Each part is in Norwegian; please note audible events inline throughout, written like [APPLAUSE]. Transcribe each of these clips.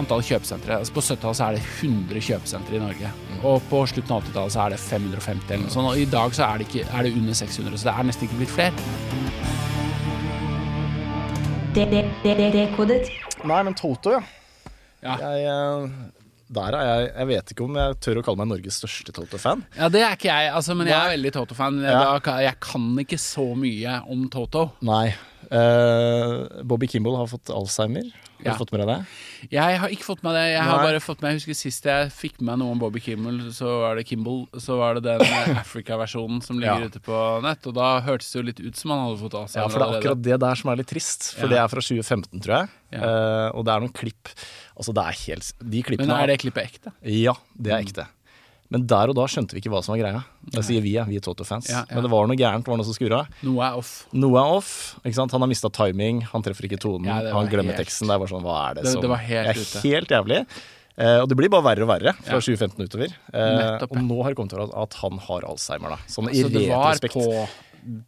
Antall kjøpesentre. Altså på 70-tallet så er det 100 kjøpesentre i Norge. Og på slutten av 80-tallet så er det 550 eller noe sånt. Og i dag så er det, ikke, er det under 600, så det er nesten ikke blitt flere. Nei, men Toto, ja. Ja. Jeg, eh, der er jeg Jeg vet ikke om jeg tør å kalle meg Norges største Toto-fan. Ja, det er ikke jeg, altså, men jeg er veldig Toto-fan. Ja. Jeg kan ikke så mye om Toto. Nei. Uh, Bobby Kimball har fått Alzheimer. Har du fått med deg det? Jeg har ikke fått med det. Jeg har Nei. bare fått med Jeg husker Sist jeg fikk med noe om Bobby Kimmel, så var det Kimball. Så var det den eh, [LAUGHS] Africa-versjonen som ligger ute på nett. Og da hørtes det jo litt ut som han hadde fått Alzheimer Ja, for det er akkurat det der som er litt trist. For det er fra 2015, tror jeg. Eh, og det er noen klipp Altså, det er helt De klippene Men er det klippet ekte? Ja, det er ekte. Men der og da skjønte vi ikke hva som var greia. Det sier vi, ja. Vi er Toto-fans. Ja, ja. Men det var noe gærent, var noe som skurra. Noe er off. Noe er off. ikke sant? Han har mista timing, han treffer ikke tonen, Ja, han glemmer helt- teksten. Det er bare sånn, hva er det, Det- som det var helt er ute. helt jævlig. Uh, og det blir bare verre og verre fra Ja. 2015 utover. Uh, Nettopp, og nå har det kommet til at han har Alzheimer, da. Sånn i Så det var retrospekt. på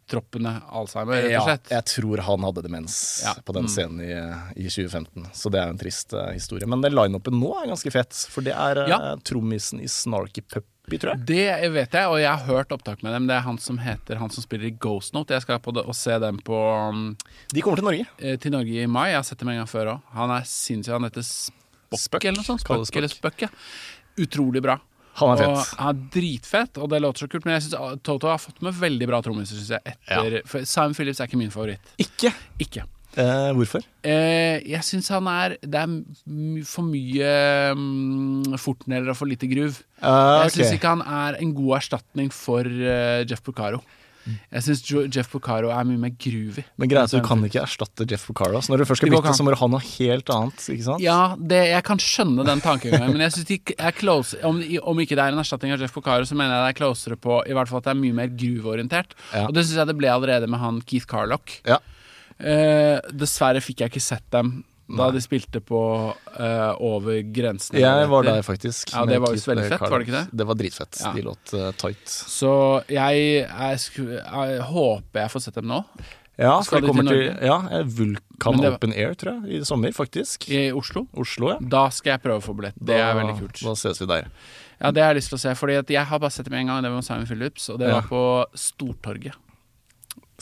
troppene Alzheimer, rett og slett? jeg tror han hadde demens Ja. på den Mm. scenen i, i 2015. Så det er en trist uh, historie. Men den lineupen nå er ganske fett, For det er uh, Ja. trommisen i Snarky Puppy, tror jeg. Det vet jeg, og jeg har hørt opptak med dem. Det er han som heter Han som spiller i Ghost Note. Jeg skal på det og se dem på um, De kommer til Norge. eh, til Norge i mai. Jeg har sett dem en gang før òg. Han er sinnssyk. Han heter Spock, Spøkk. eller noe sånt. Spøk, eller Spøk, ja. Utrolig bra. Han er Og er dritfett, og det låter så kult. Men jeg synes Toto har fått med veldig bra trommiser, syns jeg. Etter, For Simon Phillips er ikke min favoritt. Ikke. Ikke. Eh, hvorfor? Eh, jeg syns han er Det er for mye um, fortneller og for lite groove. Ah, Jeg syns ikke han er en god erstatning for uh, Jeff Porcaro. Jeg syns Jeff Porcaro er mye mer groovy. Men greia er at du kan ikke erstatte Jeff Porcaro. Så når du først skal bytte, så må du ha noe helt annet. Ikke sant? Ja, det, jeg kan skjønne den tankegangen, men jeg synes de er close om, om ikke det er en erstatning av Jeff Porcaro, så mener jeg det er closere på I hvert fall at det er mye mer groove-orientert. Ja. Og det syns jeg det ble allerede med han Keith Carlock. Ja. Eh, dessverre fikk jeg ikke sett dem da de spilte på uh, Over grensene. Jeg var der faktisk. Ja, det var jo veldig fett, var det ikke det? Det var dritfett. Ja. De låt uh, tight. Så jeg, jeg, sku, jeg håper jeg får sett dem nå, Ja, Skal de kommer til til ja, eh, Vulkan var- Open Air, tror jeg, i sommer, faktisk. i Oslo. Oslo, ja. Da skal jeg prøve å få billett. Det er veldig kult. Da ses vi der. Ja, Det har jeg lyst til å se, Fordi at jeg har bare sett dem en gang. Det var med Simon Phillips, og det var på Stortorget.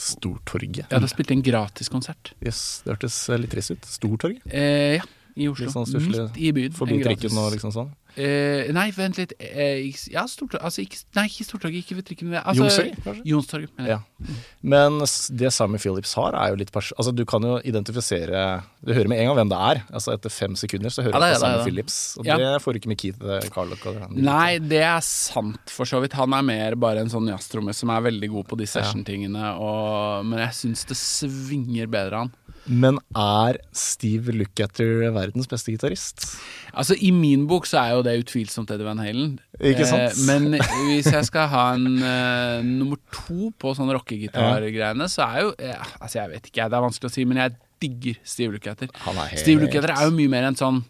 Stortorget. Ja, Da spilte en gratiskonsert. Yes, det hørtes litt trist ut. Stortorget? Eh, ja, i Oslo. Litt sånn. Midt i byen. Forbi trikken og liksom sånn. Eh, nei, vent litt. Eh, ikke- ja, Stortorget altså, ikke, Nei, ikke Stortorget, ikke ved trikken. Altså, Youngstorget, kanskje? Youngstorget, mener jeg. Ja. Men det Sammy Phillips har, er jo litt pers Altså, du kan jo identifisere Du hører med en gang hvem det er. Altså, etter fem sekunder så hører Ja, du det på Sammy. Phillips. Og Ja. det får du ikke med Keith eh, Carlock. Nei, det er sant for så vidt. Han er mer bare en sånn jazztromme som er veldig god på de session-tingene. Men jeg syns det svinger bedre han. Men er Steve Lookatter verdens beste gitarist? Altså, I min bok så er jo det utvilsomt Eddie Van Halen. Ikke sant? Eh, men hvis jeg skal ha en eh, nummer to på sånn rockegitargreiene, så er jo eh, Altså, jeg vet ikke, det er vanskelig å si, men jeg digger Steve Lookatter. Er Steve Lukather er jo mye mer enn sånn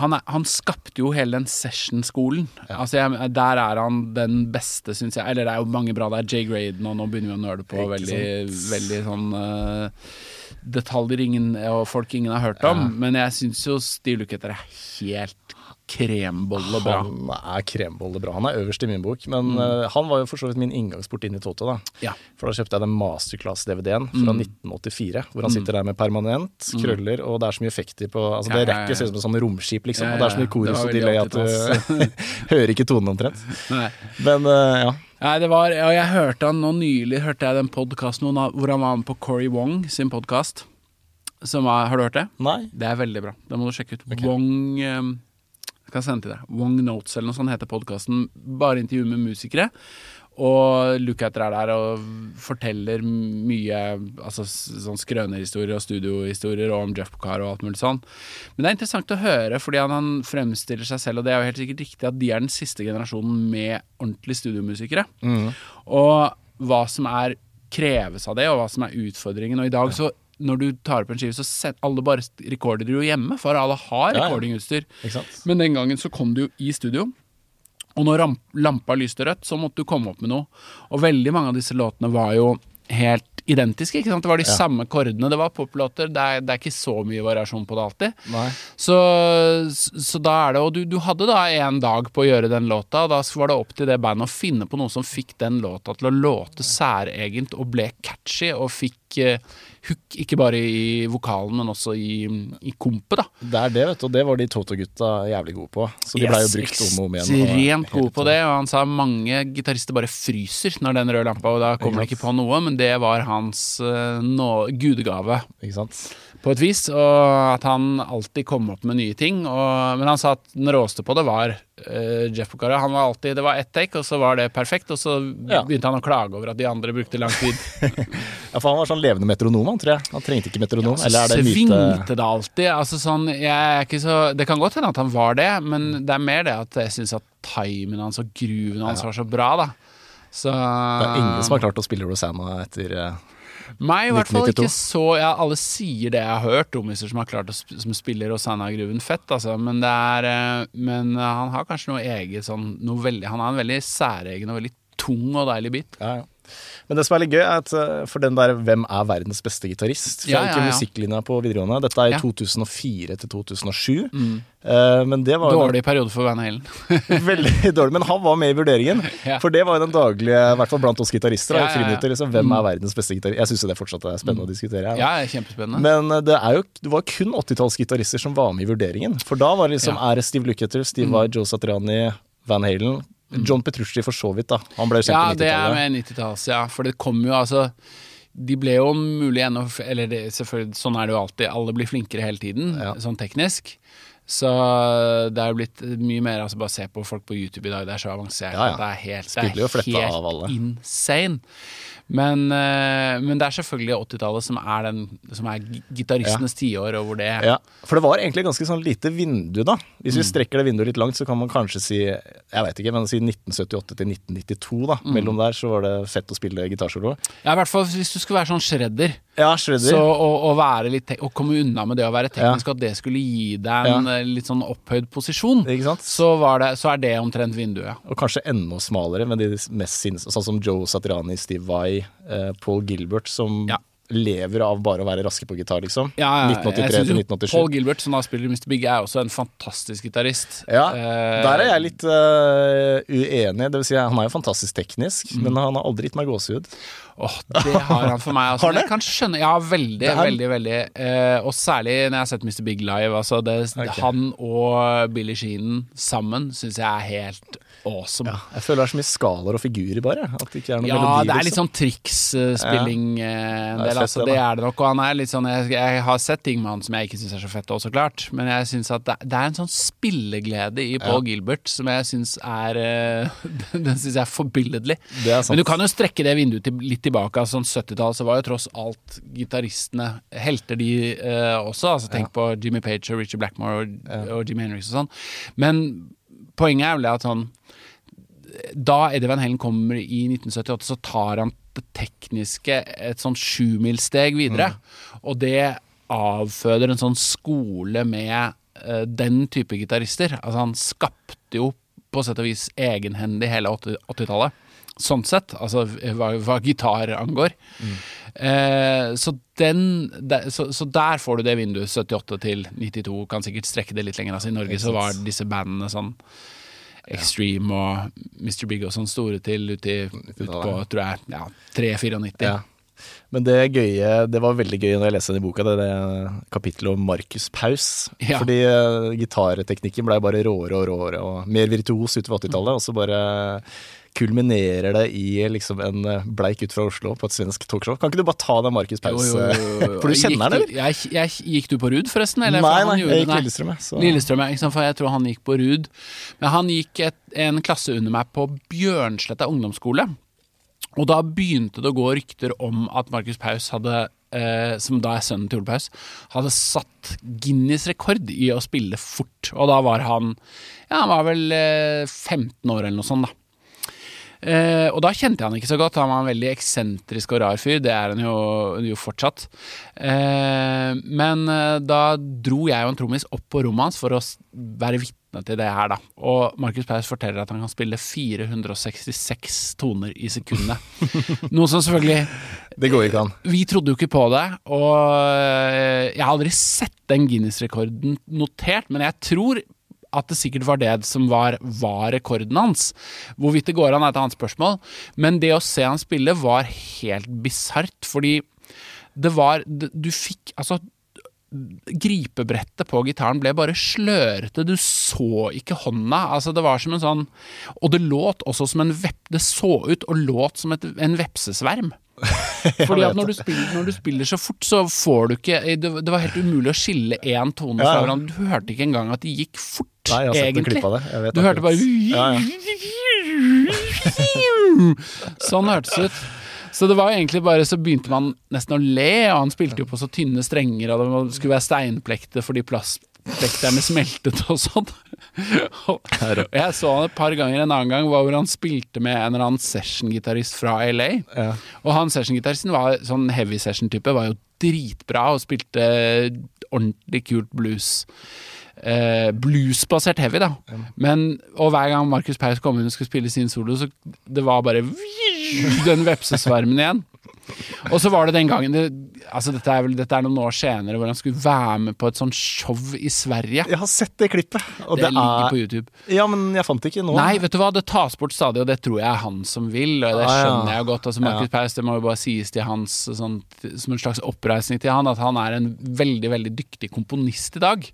han, er, han skapte jo hele den session-skolen. Altså, jeg, Der er han den beste, syns jeg. Eller det er jo mange bra der. Jay Graden, og nå begynner vi å nøle på veldig, veldig sånn uh, detaljer ingen, og folk ingen har hørt om. Men jeg syns jo Steve Lukather er helt krembolle bra. Han er krembollebra. Han er øverst i min bok. Men eh, han var jo for så vidt min inngangsport inn i Toto. da Ja. For da kjøpte jeg den Masterclass-DVD-en fra Mm. 1984. Hvor han sitter der med permanent, krøller, og det er så mye effekter på Altså Det Ja, ja, ja. rekker ser ut som et romskip, liksom. Ja, Og det er så mye korus og delay at du [LAUGHS] hører ikke tonen omtrent. Nei. Men uh, ja. Nei, det var, og jeg hørte han nå nylig Hørte jeg den podcasten hvor han- var med på Corey Wong sin podkast. Har du hørt det? Nei. Det er veldig bra. Det må du sjekke ut. Wong eh, Jeg kan sende til deg. Wong Notes eller noe sånt heter podkasten. Bare intervju med musikere. Og Lukather er der og forteller mye altså sånn skrønerhistorier og studiohistorier og om Jeff Bucar og alt mulig sånn. Men det er interessant å høre, fordi han, han fremstiller seg selv, og det er jo helt sikkert riktig, at de er den siste generasjonen med ordentlige studiomusikere. Og hva som er kreves av det, og hva som er utfordringen. Og i dag så når du tar opp en skive, så set, alle bare rekorder jo hjemme, for alle har Ja, ja. recordingutstyr. Men den gangen så kom du jo i studio, og når lampa lyste rødt, så måtte du komme opp med noe. Og veldig mange av disse låtene var jo helt identiske. ikke sant? Det var de samme kordene. Det var poplåter. Det, er- det er ikke så mye variasjon på det alltid. Så, så da er det Og du, du hadde da en dag på å gjøre den låta, og da var det opp til det bandet å finne på noe som fikk den låta til å låte særegent og ble catchy og fikk eh, hook, ikke bare i vokalen, men også i, i kompet, da. Det er det, vet du. Og det var de Toto-gutta jævlig gode på. Så de blei jo brukt om og om igjen. Ekstremt gode på det, og han sa mange gitarister bare fryser når den røde lampa, og da kommer de ikke på noe, men det var hans uh, no gudegave Ikke sant? på et vis, og at han alltid kom opp med nye ting. Og, men han sa at den råeste på det var eh, Jeff Bucara. Han var alltid, det var ett take, og så var det perfekt, og så Ja. begynte han å klage over at de andre brukte lang tid. [LAUGHS] Ja, for han var sånn levende metronom, han, tror jeg. Han trengte ikke metronom. Så eller er det myte? svingte det alltid. Altså sånn, jeg er ikke så, det kan godt hende at han var det, men det er mer det at jeg syns at timen hans og grooven hans var så bra, da. Så Det er ingen som har klart å spille Rosanna etter eh, Meg i hvert fall ikke så ja, Alle sier det jeg har hørt, trommiser som har klart å sp som spiller Rosanna-gruven fett, altså. Men det er eh, Men eh, han har kanskje noe eget sånn noe veldig, Han har en veldig særegen og veldig tung og deilig bit. Ja, ja. Men det som er litt gøy, er at eh, for den der 'Hvem er verdens beste gitarist?' fra Ja, ja, ikke ja. musikklinja på videregående. Dette er i Ja. 2004 til 2007. Eh, men det var Dårlig Dårlig periode for Van Halen. [LAUGHS] veldig dårlig. Men han var med i vurderingen. [LAUGHS] For det var jo den daglige, i hvert fall blant oss gitarister, Ja, friminutter. Liksom, hvem er verdens beste gitarist? Jeg syns det fortsatt er spennende å diskutere. Ja, kjempespennende. Men eh, det, er jo, det var kun 80-tallsgitarister som var med i vurderingen. For da var det liksom er det Steve Lukather, Steve Vai, Joe Satriani, Van Halen. John Petrucci for så vidt, da. Han ble jo sendt Ja, på det er 90-tallet. med 90-talls, ja. For det kom jo altså De ble jo mulig ennå Eller det, selvfølgelig, sånn er det jo alltid. Alle blir flinkere hele tiden, Ja. sånn teknisk. Så det er jo blitt mye mer altså Bare se på folk på YouTube i dag, det er så avansert Ja, ja. det er helt, det er helt insane. Men, eh, men det er selvfølgelig 80-tallet som er, den, som er gitaristenes gitaristenes tiår, og hvor det Ja, for det var egentlig ganske sånn lite vindu, da. Hvis vi strekker det vinduet litt langt, så kan man kanskje si jeg vet ikke, men si 1978 til 1992. da. Mellom der så var det fett å spille gitarsolo. Ja, i hvert fall hvis du skulle være sånn shredder. Ja, Shredder. Så å, å være litt Å komme unna med det å være teknisk, Ja. at det skulle gi deg en ja. litt sånn opphøyd posisjon, Ikke sant? så, var det, så er det omtrent vinduet. Og kanskje enda smalere, med de mest sinns... Sånn som Joe Satriani, Steve Vai, eh, Paul Gilbert, som Ja. lever av bare å være raske på gitar, liksom. Ja, ja, 1983 til 1987. Paul Gilbert, som da spiller i Mr. Big, er også en fantastisk gitarist. Ja, Eh, Der er jeg litt uh, uenig. Det vil si, han er jo fantastisk teknisk, Mm. men han har aldri gitt meg gåsehud. Åh, det har han for meg. Altså, [LAUGHS] Har det? Jeg kan skjønne Ja, veldig, veldig, veldig. Eh, og særlig når jeg har sett Mr. Big live. Altså det, okay. Han og Billy Sheen sammen syns jeg er helt awesome. Ja, jeg føler det er så mye skalaer og figurer, bare. At det ikke er noen Ja, melodi. det er litt liksom. sånn triksspilling en Det er fett, altså. det, Det er det nok. Og han er litt sånn Jeg, jeg har sett ting med han som jeg ikke syns er så fett også, klart. Men jeg syns at det, det er en sånn spilleglede i Paul Gilbert som jeg syns er eh, [LAUGHS] Den syns jeg er forbilledlig. Er. Men du kan jo strekke det vinduet til, litt tilbake. Altså, sånn 70-tall så var jo tross alt gitaristene helter, de eh, også. Altså Tenk på Jimmy Page og Richie Blackmore og, og Jimmy Henriks og sånn. Men poenget er vel at sånn da Eddie Van Hellen kommer i 1978, så tar han det tekniske et sånn sjumilssteg videre. Og det avføder en sånn skole med uh, den type gitarister. Altså, han skapte jo på sett og vis egenhendig hele 80 80-tallet. Sånn sett, altså hva, hva gitar angår. Eh, så, den, der, så, så der får du det vinduet, 78 til 92. Kan sikkert strekke det litt lenger. Altså, I Norge så var disse bandene sånn Extreme og Mr. Big og sånn store til ut, i, ut på tror jeg, ja, 3-94. Ja. Men det gøye, det var veldig gøy når jeg leste den i boka, det, det kapittelet om Markus Paus. Ja. Fordi uh, gitarteknikken blei bare råere og råere og mer virtuos utover 80-tallet. Og så bare kulminerer det i liksom en eh, bleik ut fra Oslo på et svensk talkshow. Kan ikke du bare ta den Markus Paus? Jo. For du kjenner han, eller? Jeg, jeg, gikk du på Ruud, forresten? Eller? Nei, nei, jeg gikk Lillestrøm, så- Lillestrøm, ja. For jeg tror han gikk på Ruud. Men han gikk et, en klasse under meg på Bjørnsletta ungdomsskole. Og da begynte det å gå rykter om at Markus Paus hadde eh, som da er sønnen til Ole Paus, hadde satt Guinness rekord i å spille fort. Og da var han Ja, han var vel eh, 15 år eller noe sånt, da. Eh, og da kjente jeg han ikke så godt. Han var en veldig eksentrisk og rar fyr. Det er han jo, jo fortsatt. Eh, men eh, da dro jeg og en trommis opp på rommet hans for å være vitne til det her, da. Og Markus Paus forteller at han kan spille 466 toner i sekundet. [LAUGHS] Noe som selvfølgelig Det går ikke an. vi trodde jo ikke på det, og eh, jeg har aldri sett den Guinness-rekorden notert, men jeg tror at det sikkert var det som var, var rekorden hans. Hvorvidt det går an er et annet spørsmål, men det å se han spille var helt bisart, fordi det var Du fikk Altså gripebrettet på gitaren ble bare slørete, du så ikke hånda. Altså det var som en sånn Og det låt også som en vepp... Det så ut og låt som et, en vepsesverm. [LAUGHS] Fordi at når du, spiller, når du spiller så fort, så får du ikke Det, det var helt umulig å skille én tone fra ja. hverandre. Du hørte ikke engang at de gikk fort, Nei, jeg har sett en egentlig. klipp av det. Jeg vet Du hørte bare Ja, [LAUGHS] Sånn hørtes det ut. Så det var egentlig bare så begynte man nesten å le, og han spilte jo på så tynne strenger, og det skulle være steinplekter fordi plastplekterne smeltet og sånn. Jeg så han et par ganger en annen gang hvor han spilte med en eller annen session-gitarist fra LA. Ja. Og han session-gitaristen var sånn heavy session-type, var jo dritbra og spilte ordentlig kult blues. Eh, bluesbasert heavy, da. Men, og hver gang Markus Paus kom inn og skulle spille sin solo, så det var bare den vepsesvermen igjen. Og så var det den gangen det, altså dette, er vel, dette er noen år senere, hvor han skulle være med på et sånt show i Sverige. Jeg har sett det klippet, det det, ligger på er YouTube. Ja, men jeg fant det ikke nå. Nei, vet du hva, det tas bort stadig, og det tror jeg er han som vil, og det Ah, skjønner jeg jo godt. Altså, Markus Ja. Paus, det må jo bare sies til hans sånt, som en slags oppreisning til han, at han er en veldig, veldig dyktig komponist i dag.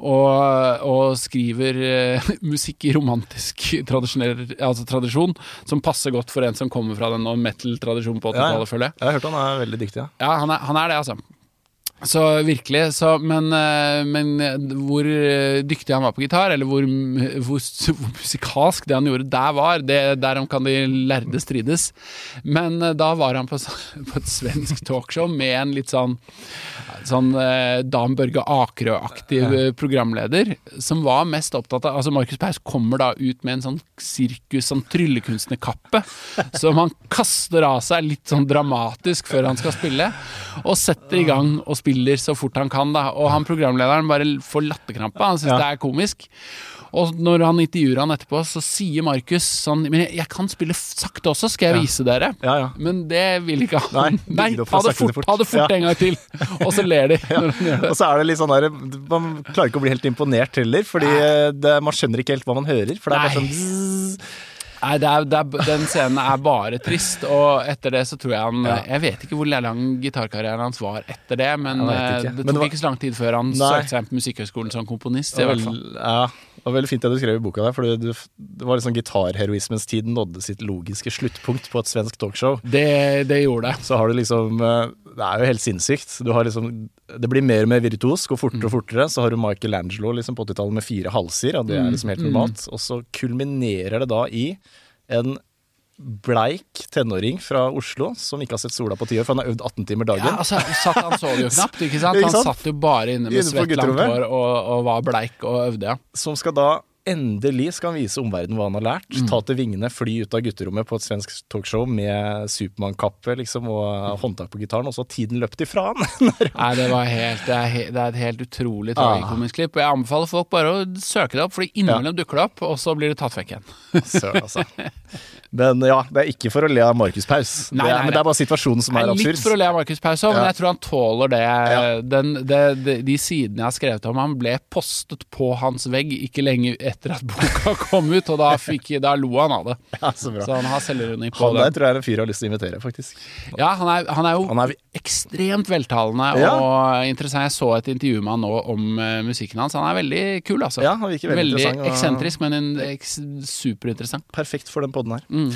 Og, og skriver uh, [LAUGHS] musikk i romantisk altså tradisjon, som passer godt for en som kommer fra den metal-tradisjonen på Ja, ja. 80-tallet, føler jeg. Jeg har hørt han er veldig dyktig, ja. Ja, han er, han er det, altså. Så virkelig, så, men, eh, men eh, hvor eh, dyktig han var på gitar, eller hvor, [LAUGHS] hvor, hvor musikalsk det han gjorde der var, det, derom kan de lærde strides. Men da var han på, [LAUGHS] på et svensk talkshow med en litt sånn Sånn Dan Børge Akerø-aktig eh, programleder, som var mest opptatt av Altså, Markus Paus kommer da ut med en sånn sirkus, sånn tryllekunstnerkappe, [LAUGHS] som han kaster av seg litt sånn dramatisk før han skal spille, og setter i gang og spiller så fort han kan, da. Og han programlederen bare får latterkrampe, han syns Ja. det er komisk. Og når han intervjuer han etterpå, så sier Markus sånn Men jeg, kan spille sakte også, skal jeg vise dere? Ja, ja. Men det vil ikke han. Nei, Nei, ha det fort, ha det fort Ja. en gang til. Og så ler de. [LAUGHS] Og så er det litt sånn der Man klarer ikke å bli helt imponert heller, fordi eh, det, man skjønner ikke helt hva man hører. For det er bare sånn. Nei, det er, det er, den scenen er bare trist, og etter det så tror jeg han Ja. Jeg vet ikke hvor lang gitarkarrieren hans var etter det, men eh, det Men tok det var- ikke så lang tid før han søkte seg på Musikkhøgskolen som komponist. i Det var, vel- ja, det var veldig fint det du skrev i boka der, for det, var liksom gitarheroismens tid nådde sitt logiske sluttpunkt på et svensk talkshow. Det, det gjorde det. Så har du liksom eh, Det er jo helt sinnssykt. Du har liksom Det blir mer og mer virtuos, går fortere og fortere. Så har du Michelangelo liksom på 80-tallet med fire halser, og det er liksom helt normalt. Og så kulminerer det da i en bleik tenåring fra Oslo som ikke har sett sola på ti år, for han har øvd 18 timer dagen. Ja, altså, satt, han så det jo [LAUGHS] knapt, ikke sant? Han satt jo bare inne med svett, langt hår og, og var bleik og øvde, ja. som skal da endelig skal han vise omverdenen hva han har lært. Mm. Ta til vingene, fly ut av gutterommet på et svensk talkshow med Supermann-kappe liksom, og håndtak på gitaren, og så har tiden løpt ifra [LAUGHS] han. Nei, det var helt Det er, det er et helt utrolig tragikomisk klipp. Og jeg anbefaler folk bare å søke det opp, Fordi innimellom dukker det opp, og så blir det tatt vekk igjen. Søren, altså. Men ja, det er ikke for å le av Markus Paus. Nei, det er, nei, men det er bare situasjonen som er absurd. litt for å le av Markus Paus òg, men jeg tror han tåler det. Ja. Den, det, de, De sidene jeg har skrevet om han ble postet på hans vegg ikke lenge etter at boka kom ut, og da, fikk, da lo han av det. Ja, så bra. Så han har selvironi på Han der tror jeg er en fyr jeg har lyst til å invitere, faktisk. Ja, han er, han er jo Han er ekstremt veltalende Ja. og interessant. Jeg så et intervju med han nå om uh, musikken hans. Han er veldig kul, altså. Ja, han virker veldig interessant, og- eksentrisk, men en, eks, superinteressant. perfekt for den podden her. Mm.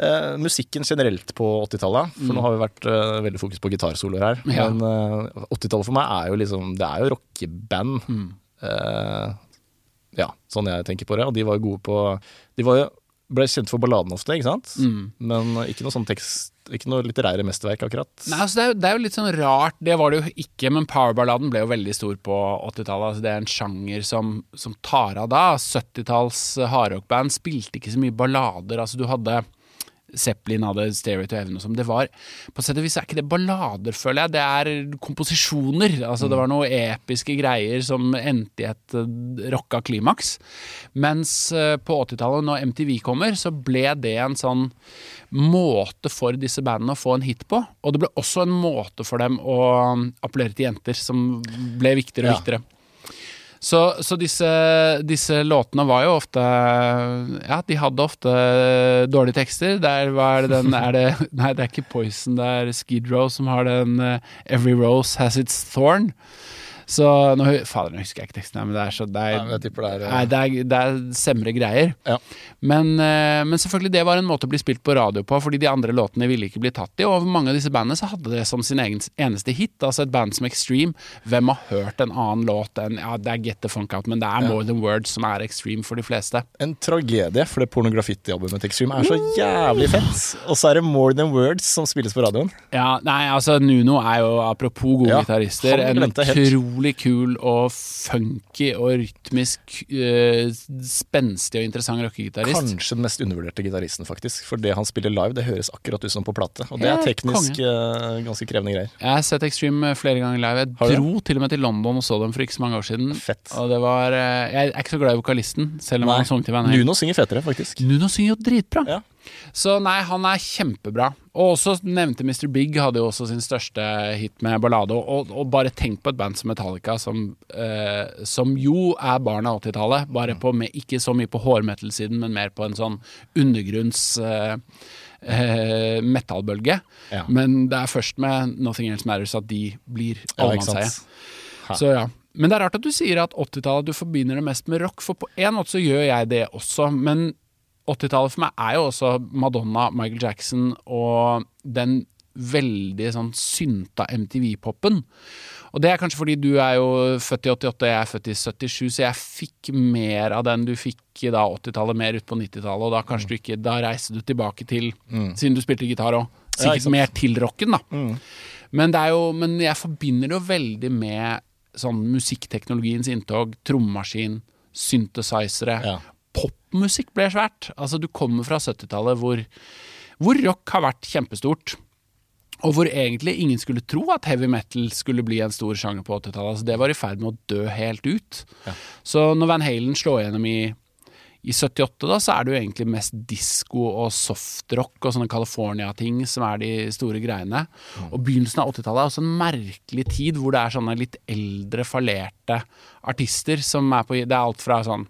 Uh, musikken generelt på 80-tallet, for nå har vi vært uh, veldig fokus på gitarsoloer her. Ja. Men uh, 80-tallet for meg er jo liksom Det er jo rockeband. Mm. Eh, ja, sånn jeg tenker på det. Og de var jo gode på De var jo ble kjent for balladen ofte, ikke sant? Mm. Men ikke noe sånn tekst Ikke noe litterære mesterverk, akkurat. Nei, altså det, er, jo- det er jo litt sånn rart, det var det jo ikke, men powerballaden ble jo veldig stor på 80-tallet. Altså det er en sjanger som, som tar av da. 70-talls hardrockband spilte ikke så mye ballader. Altså du hadde Zeppelin hadde Stairway to Heaven og sånn. Det var På sett og vis er ikke det ballader, føler jeg. Det er komposisjoner. Altså Det var noen episke greier som endte i et eh, rocka klimaks. Mens eh, på 80-tallet, når MTV kommer, så ble det en sånn måte for disse bandene å få en hit på. Og det ble også en måte for dem å appellere til jenter, som ble viktigere og Ja. Så, så disse, disse låtene var jo ofte Ja, de hadde ofte dårlige tekster. Der var det den er det, [LAUGHS] Nei, det er ikke Poison, det er Skid Row som har den eh, Every Rose Has Its Thorn. Så nå, Fader, nå husker jeg ikke teksten, men det er så det er, det er, nei, det er, det er semre greier. Ja. Men, eh, men selvfølgelig, det var en måte å bli spilt på radio på, fordi de andre låtene ville ikke bli tatt i. Og mange av disse bandene så hadde det som sin egen eneste hit. Altså et band som Extreme. Hvem har hørt en annen låt enn Ja, det er Get the Funk Out, men det er More Than Words som er Extreme for de fleste. En tragedie, for det pornografitti-albumet til Extreme er så jævlig fett. Og så er det More Than Words som spilles på radioen. Ja, nei, altså Nuno er jo, apropos gode Ja, gitarister, en helt. Utrolig kul og funky og rytmisk eh, spenstig og interessant rockegitarist. Kanskje den mest undervurderte gitaristen, faktisk. For det han spiller live, det høres akkurat ut som på plate. Og det er teknisk uh, ganske krevende greier. Jeg har sett Extreme flere ganger live. Jeg dro til og med til London og så dem for ikke så mange år siden. Fett. Og det var uh, Jeg er ikke så glad i vokalisten, selv om Nei. han sang til meg. Nuno synger fetere, faktisk. Nuno synger jo dritbra. Ja. Så nei, han er kjempebra. Og også nevnte Mr. Big hadde jo også sin største hit med ballade. Og, og bare tenk på et band som Metallica, som, eh, som jo er barn av 80-tallet. Bare på med, ikke så mye på hårmetal-siden, men mer på en sånn undergrunns eh, eh, metallbølge. Ja. Men det er først med Nothing Else Matters at de blir Ja, allemannseie. sant? Så ja. Men det er rart at du sier at 80-tallet du forbinder det mest med rock, for på en måte så gjør jeg det også. Men 80-tallet for meg er jo også Madonna, Michael Jackson og den veldig sånn synta MTV-poppen. Og det er kanskje fordi du er jo født i 88 og jeg er født i 77, så jeg fikk mer av den du fikk i da 80-tallet, mer ut på 90-tallet, og da kanskje du ikke Da reiste du tilbake til, siden du spilte gitar òg, sikkert Ja. Mm. mer til rocken, da. Men, det er jo, men jeg forbinder det jo veldig med sånn musikkteknologiens inntog, trommemaskin, synthesizere. Ja. Popmusikk ble svært. Altså, du kommer fra 70-tallet hvor, hvor rock har vært kjempestort. Og hvor egentlig ingen skulle tro at heavy metal skulle bli en stor sjanger på 80-tallet. Altså, det var i ferd med å dø helt ut. Så når Van Halen slår gjennom i, i 78, da, så er det jo egentlig mest disko og softrock og sånne California-ting som er de store greiene. Og begynnelsen av 80-tallet er også en merkelig tid hvor det er sånne litt eldre, fallerte artister som er på Det er alt fra sånn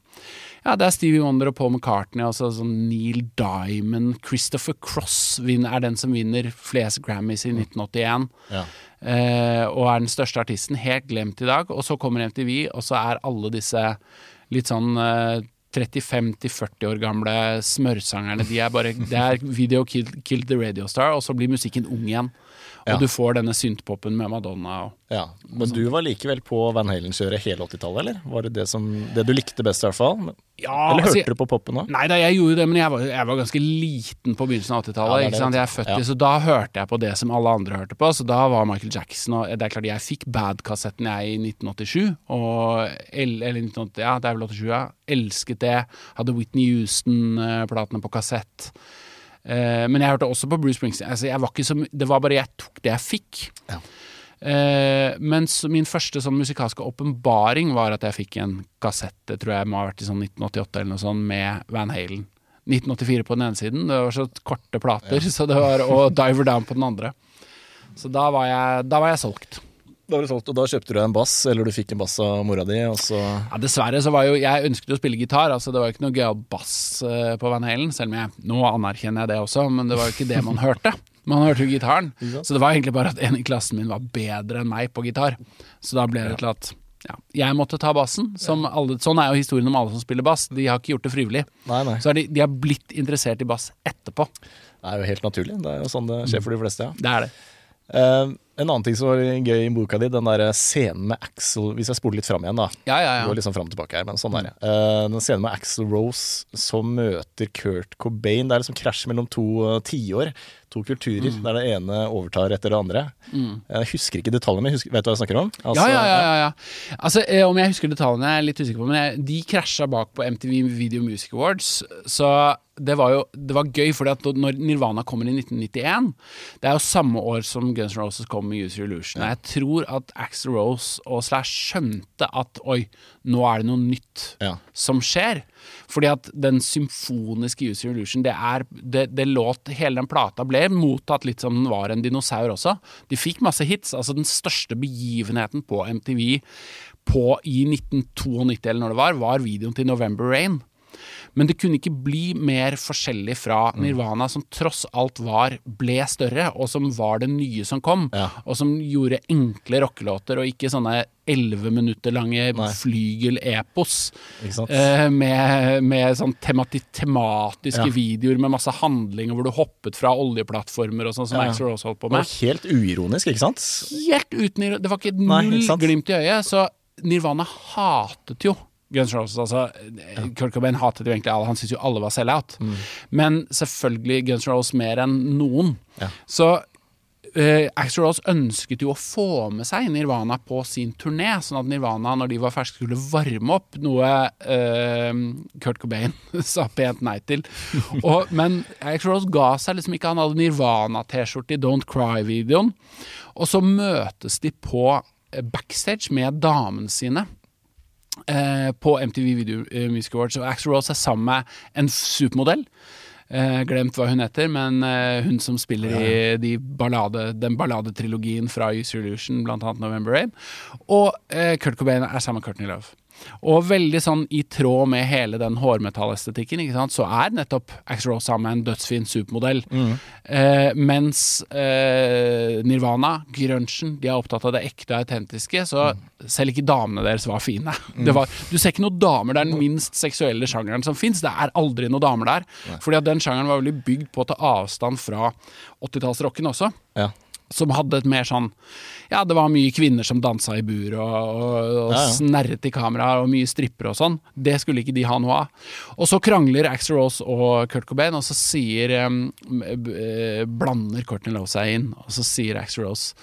ja, det er Stevie Wonder og Paul McCartney, altså sånn Neil Diamond, Christopher Cross er den som vinner flest Grammys i 1981. Ja. Eh, og er den største artisten. Helt glemt i dag. Og så kommer MTV, og så er alle disse litt sånn eh, 35-40 år gamle smørsangerne. De er bare Det er Video Killed, Killed the Radio Star, og så blir musikken ung igjen. Og Ja. du får denne syntpopen med Madonna og Ja, Men du var likevel på Van Halen-kjøret hele 80-tallet, eller? Var det det, som, det du likte best, i hvert fall? Ja, eller altså, hørte du på poppen òg? Nei da, jeg gjorde det, men jeg var, jeg var ganske liten på begynnelsen av 80-tallet. Ja? Jeg er født i, Så da hørte jeg på det som alle andre hørte på. Så da var Michael Jackson og Det er klart, jeg fikk Bad-kassetten jeg i 1987. Og, eller 1980, ja, det er vel 87, ja. Elsket det. Hadde Whitney Houston-platene på kassett. Eh, men jeg hørte også på Bruce Springsteen. Altså, jeg var ikke så, det var bare jeg tok det jeg fikk. Ja. Eh, mens min første sånn musikalske åpenbaring var at jeg fikk en kassett, det tror jeg må ha vært i sånn 1988 eller noe sånt, med Van Halen. 1984 på den ene siden, det var så korte plater, så det var, og Diver Down på den andre. Så da var jeg, da var jeg solgt. Da var det solgt, og da kjøpte du deg en bass, eller du fikk en bass av mora di, og så Ja, dessverre så var jo Jeg ønsket å spille gitar, altså det var jo ikke noe gøyal bass eh, på Van Halen, selv om jeg Nå anerkjenner jeg det også, men det var jo ikke det man hørte. Man hørte jo gitaren. Så det var egentlig bare at en i klassen min var bedre enn meg på gitar. Så da ble det til at ja, jeg måtte ta bassen. Som alle, sånn er jo historien om alle som spiller bass. De har ikke gjort det frivillig. Nei, nei. Så de, de har blitt interessert i bass etterpå. Det er jo helt naturlig. Det er jo sånn det skjer for de fleste, ja. Det er det. Eh, en annen ting som var gøy i boka di, den der scenen med Axel Hvis jeg spoler litt fram igjen, da. Ja, ja, ja. går liksom fram og tilbake her, men sånn er det. Uh, den scenen med Axel Rose som møter Kurt Cobain, det er liksom krasj mellom to uh, tiår. To kulturer, Mm. der det ene overtar etter det andre. Jeg husker ikke detaljene, husker, vet du hva jeg snakker om? Altså, ja, ja, ja, ja. Altså, Om jeg husker detaljene, er jeg litt usikker på, men jeg, de krasja bak på MTV Video Music Awards. Så det var jo det var gøy, fordi at når Nirvana kommer i 1991 Det er jo samme år som Guns N' Roses kom med Use Illusion. Ja. Jeg tror at Axel Rose og Slash skjønte at oi, nå er det noe nytt Ja. som skjer. Fordi at den symfoniske Use Your Illusion, det er det, det låt Hele den plata ble mottatt litt som den var en dinosaur også. De fikk masse hits. Altså den største begivenheten på MTV på, i 1992 eller når det var, var videoen til November Rain. Men det kunne ikke bli mer forskjellig fra Nirvana, som tross alt var ble større, og som var det nye som kom. Ja. Og som gjorde enkle rockelåter, og ikke sånne elleve minutter lange Nei. flygel-epos. Eh, med, med sånn temati tematiske Ja. videoer med masse handlinger hvor du hoppet fra oljeplattformer og sånn, som Ja, Axel Rose holdt på Og med. helt uironisk, ikke sant? Helt uten Det var ikke Nei, null ikke glimt i øyet. Så Nirvana hatet jo Guns Roses. Altså, Kurt Cobain hatet jo egentlig alle. Han syntes jo alle var sell-out. Mm. Men selvfølgelig Guns N' Roses mer enn noen. Ja. Så uh, Axel Rose ønsket jo å få med seg Nirvana på sin turné, sånn at Nirvana, når de var ferske, skulle varme opp, noe uh, Kurt Cobain [LAUGHS] sa pent nei til. [LAUGHS] Og, men Axel Rose ga seg liksom ikke. Han hadde Nirvana-T-skjorte i Don't Cry-videoen. Og så møtes de på eh, backstage med damene sine. Eh, på MTV Video eh, Music Awards. Og Axl Rose er sammen med en supermodell. Eh, glemt hva hun heter, men eh, hun som spiller i de ballade, den balladetrilogien fra Use Illusion, blant annet November Rain. Og eh, Kurt Cobain er sammen med Courtney Love. Og veldig sånn i tråd med hele den hårmetallestetikken, ikke sant, så er nettopp Axl Rose sammen med en dødsfin supermodell. Eh, mens eh, Nirvana, grunchen, de er opptatt av det ekte og autentiske, så selv ikke damene deres var fine. Det var, du ser ikke noen damer, det er den minst seksuelle sjangeren som fins. Det er aldri noen damer der. Fordi at den sjangeren var veldig bygd på å ta avstand fra 80-tallsrocken også Ja. Som hadde et mer sånn Ja, det var mye kvinner som dansa i bur og, og, og Ja, ja. snerret i kamera, og mye strippere og sånn. Det skulle ikke de ha noe av. Og så krangler Axl Rose og Kurt Cobain, og så sier um, eh, Blander Courtney Love seg inn, og så sier Axl Rose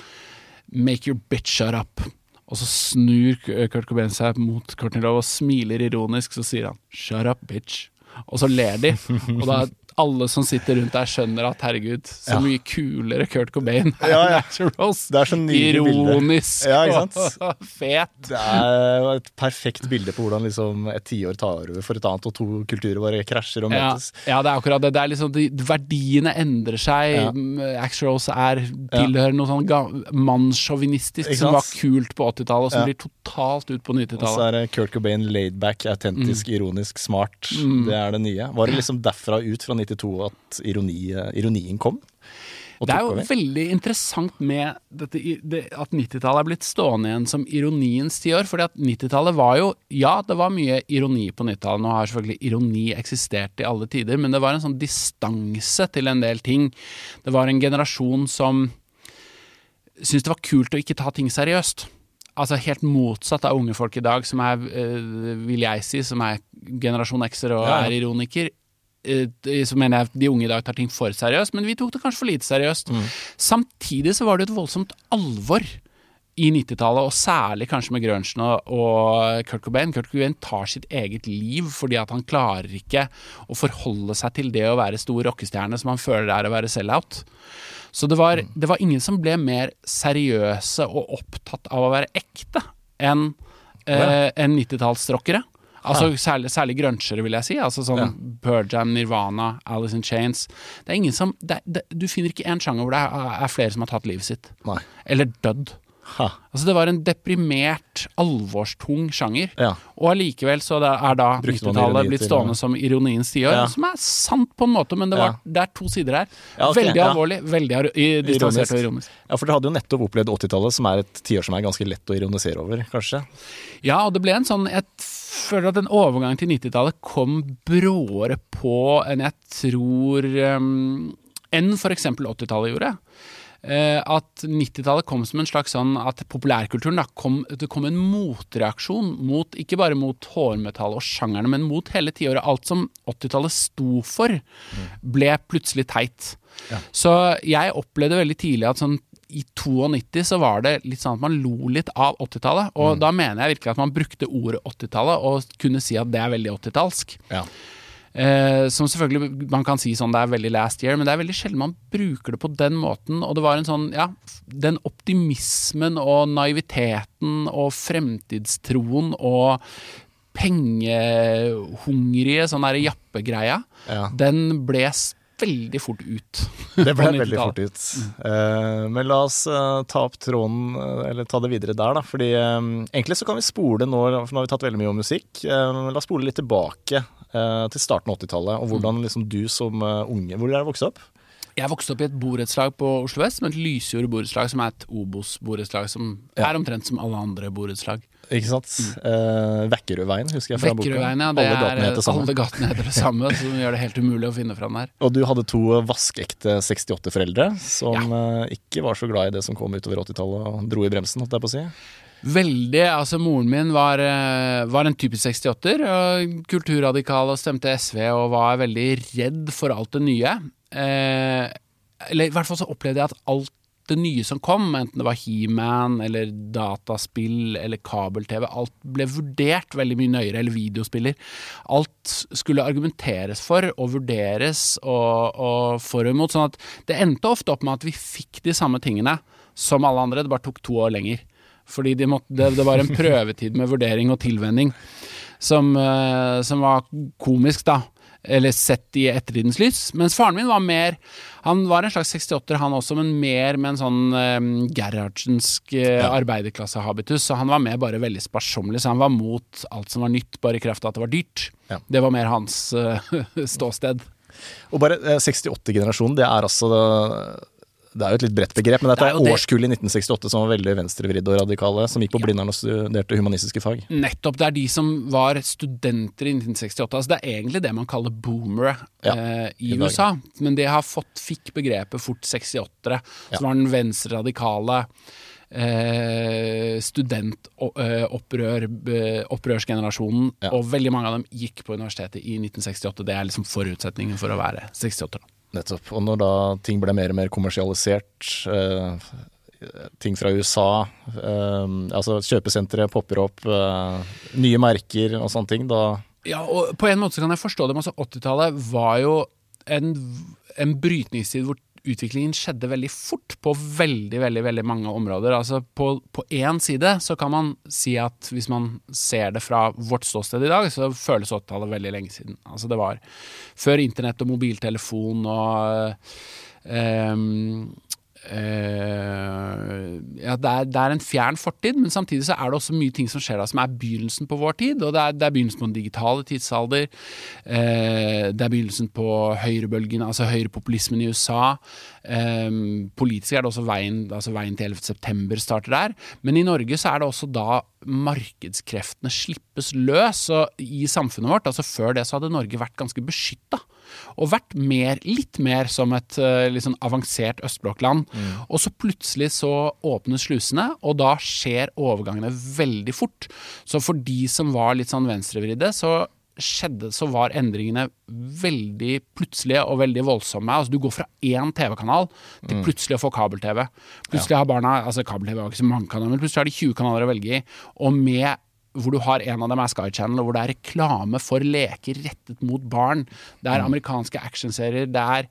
Make your bitch shut up. Og så snur Kurt Cobain seg mot Courtney Love og smiler ironisk, så sier han Shut up, bitch. Og så ler de, og da alle som sitter rundt der skjønner at herregud, så Ja. mye kulere Kurt Cobain er Ja, ja. Axl Rose. Det er så. Ironisk Ja, og [LAUGHS] fet. Det er et perfekt bilde på hvordan liksom et tiår tar over for et annet, og to kulturer bare krasjer og møtes. ja, det er akkurat det. det er liksom, de, verdiene endrer seg. Ja. Mm, Axl Rose er, tilhører noe sånn mannssjåvinistisk som var kult på 80-tallet, og som blir totalt ut på 90-tallet. Og så er Kurt Cobain laidback, autentisk, ironisk, smart. Det er det nye. Var det liksom derfra ut fra 92 at ironi, ironien kom? Det er jo over? veldig interessant med dette, det, at 90-tallet er blitt stående igjen som ironiens tiår. fordi at 90-tallet var jo Ja, det var mye ironi på 90-tallet. Nå har selvfølgelig ironi eksistert i alle tider, men det var en sånn distanse til en del ting. Det var en generasjon som syntes det var kult å ikke ta ting seriøst. Altså helt motsatt av unge folk i dag, som er, eh, vil jeg si, som er generasjon X-er og ja. er ironiker. Så mener jeg de unge i dag tar ting for seriøst, men vi tok det kanskje for lite seriøst. Samtidig så var det et voldsomt alvor i 90-tallet, og særlig kanskje med grunchen og, og Kurt Cobain. Kurt Cobain tar sitt eget liv fordi at han klarer ikke å forholde seg til det å være stor rockestjerne som han føler det er å være sell-out. Så det var, det var ingen som ble mer seriøse og opptatt av å være ekte enn eh, en 90-tallsrockere. Altså særlig, særlig grønsjere, vil jeg si. Altså sånn Ja. Pearl Jam, Nirvana, Alice in Chains. Det er ingen som, det, det, du finner ikke én sjanger hvor det er, er flere som har tatt livet sitt. Nei. Eller dødd. Ha. Altså Det var en deprimert, alvorstung sjanger. Ja. Og allikevel så er da Brukte 90-tallet blitt stående som ironiens tiår. Ja. Som er sant på en måte, men det, var, Ja. det er to sider her. Ja, ok, veldig ja. alvorlig, veldig distansert og ironisk. Ja, for dere hadde jo nettopp opplevd 80-tallet, som er et tiår som er ganske lett å ironisere over, kanskje? Ja, og det ble en sånn Jeg føler at en overgang til 90-tallet kom bråere på enn jeg tror um, enn f.eks. 80-tallet gjorde. eh, at 90-tallet kom som en slags sånn at populærkulturen da kom, Det kom en motreaksjon mot, ikke bare mot hårmetall og sjangerne, men mot hele tiåret. Alt som 80-tallet sto for, ble plutselig teit. Så jeg opplevde veldig tidlig at sånn i 92 så var det litt sånn at man lo litt av 80-tallet. Og da mener jeg virkelig at man brukte ordet 80-tallet og kunne si at det er veldig 80-tallsk. Ja. Eh, som selvfølgelig man kan si sånn det er veldig last year, men det er veldig sjelden man bruker det på den måten. Og det var en sånn, ja, den optimismen og naiviteten og fremtidstroen og pengehungrige sånn derre jappegreia, Ja. den ble veldig fort ut. [LAUGHS] Det ble veldig fort ut. Eh, men la oss eh, ta opp tråden, eh, eller ta det videre der, da. Fordi egentlig så kan vi spole nå, for nå har vi tatt veldig mye om musikk. La oss spole litt tilbake til starten av 80-tallet, og hvordan liksom du som unge Hvor er du vokst opp? Jeg vokste opp i et borettslag på Oslo vest, som et Lysjord borettslag, som er et Obos-borettslag, som Ja. er omtrent som alle andre borettslag. Ikke sant? Eh, Vekkerødveien, husker jeg fra boka. Ja. Alle gatene er heter samme. alle gatene heter det samme, som gjør det helt umulig å finne fram der. Og du hadde to vaskeekte 68-foreldre som ja. ikke var så glad i det som kom utover 80-tallet og dro i bremsen, holdt jeg på å si. Veldig. Altså, moren min var, eh, var en typisk 68-er. og Kulturradikal og stemte SV og var veldig redd for alt det nye. Eh, eller i hvert fall så opplevde jeg at alt det nye som kom, enten det var He-Man eller dataspill eller kabel-TV, alt ble vurdert veldig mye nøyere, eller videospiller. Alt skulle argumenteres for og vurderes og, og for og imot, sånn at det endte ofte opp med at vi fikk de samme tingene som alle andre, det bare tok to år lenger. Fordi de måtte, det, det var en prøvetid med vurdering og tilvenning som, eh, som var komisk, da. Eller sett i ettertidens lys. Mens faren min var mer Han var en slags 68-er, han også, men mer med en sånn um, Gerhardsensk eh, arbeiderklassehabitus. Så han var mer bare veldig sparsommelig, så han var mot alt som var nytt, bare i kraft av at det var dyrt. Ja. Det var mer hans eh, [LAUGHS] ståsted. Og bare eh, 68-generasjonen, det er altså Det er jo et litt bredt begrep, men dette Det er er årskullet i 1968 som var veldig venstrevridde og radikale, som gikk på Blindern og studerte humanistiske fag. Nettopp. Det er de som var studenter i 1968. Altså det er egentlig det man kaller boomere Ja, eh, i i. USA. Men det har fått, fikk begrepet fort 68-ere, Ja. som var den venstreradikale eh, studentopprørsgenerasjonen. Ja. Og veldig mange av dem gikk på universitetet i 1968. Det er liksom forutsetningen for å være 68. Nettopp. Og når da ting ble mer og mer kommersialisert, eh, ting fra USA, eh, altså kjøpesentre popper opp, eh, nye merker og sånne ting, da Ja, og på en måte så kan jeg forstå det, men altså 80-tallet var jo en, en brytningstid hvor utviklingen skjedde veldig fort på veldig, veldig veldig mange områder. Altså på, én side så kan man si at hvis man ser det fra vårt ståsted i dag, så føles 80-tallet veldig lenge siden. Altså det var før internett og mobiltelefon og ehm, eh, ja, det er, det er en fjern fortid, men samtidig så er det også mye ting som skjer da som er begynnelsen på vår tid. Og det er, det er begynnelsen på den digitale tidsalder. Uh, det er begynnelsen på høyrebølgen, altså høyrepopulismen i USA. Um, politisk er det også veien, altså veien til 11. september starter der. Men i Norge så er det også da markedskreftene slippes løs. Og i samfunnet vårt, altså før det så hadde Norge vært ganske beskytta. Og vært mer, litt mer som et eh, litt sånn avansert østblokkland. Og så plutselig så åpnes slusene, og da skjer overgangene veldig fort. Så for de som var litt sånn venstrevridde, så skjedde, så var endringene veldig plutselige og veldig voldsomme. Altså Du går fra én TV-kanal til plutselig å få kabel-TV. Plutselig har barna altså kabel-TV har ikke så mange kanaler, men plutselig har de 20 kanaler å velge i. Og med hvor du har en av dem er Sky Channel, og hvor det er reklame for leker rettet mot barn. Det er amerikanske actionserier, det er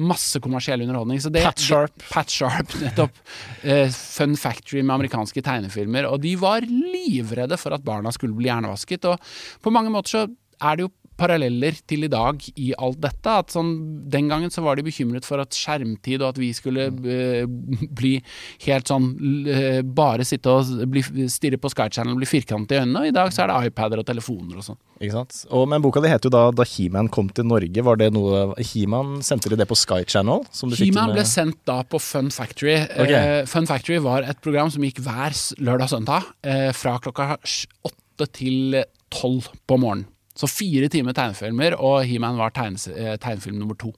masse kommersiell underholdning. Så det, Pat Sharp. Det, Pat Sharp, [LAUGHS] nettopp. Uh, Fun Factory med amerikanske tegnefilmer. Og de var livredde for at barna skulle bli hjernevasket. Og på mange måter så er det jo paralleller til i dag i alt dette. At sånn, den gangen så var de bekymret for at skjermtid og at vi skulle eh, bli helt sånn eh, Bare sitte og bli, stirre på Sky Channel og bli firkantet i øynene. Og i dag så er det iPader og telefoner og sånn. Ikke sant? Og, men boka di heter jo da Da He-Man kom til Norge. Var det noe He-Man Sendte de det på Sky Channel? He-Man ble sendt da på Fun Factory. Okay. Eh, Fun Factory var et program som gikk hver lørdag og søndag fra klokka åtte til tolv på morgenen. Så fire timer tegnefilmer, og He-Man var tegnes- eh, tegnefilm nummer to.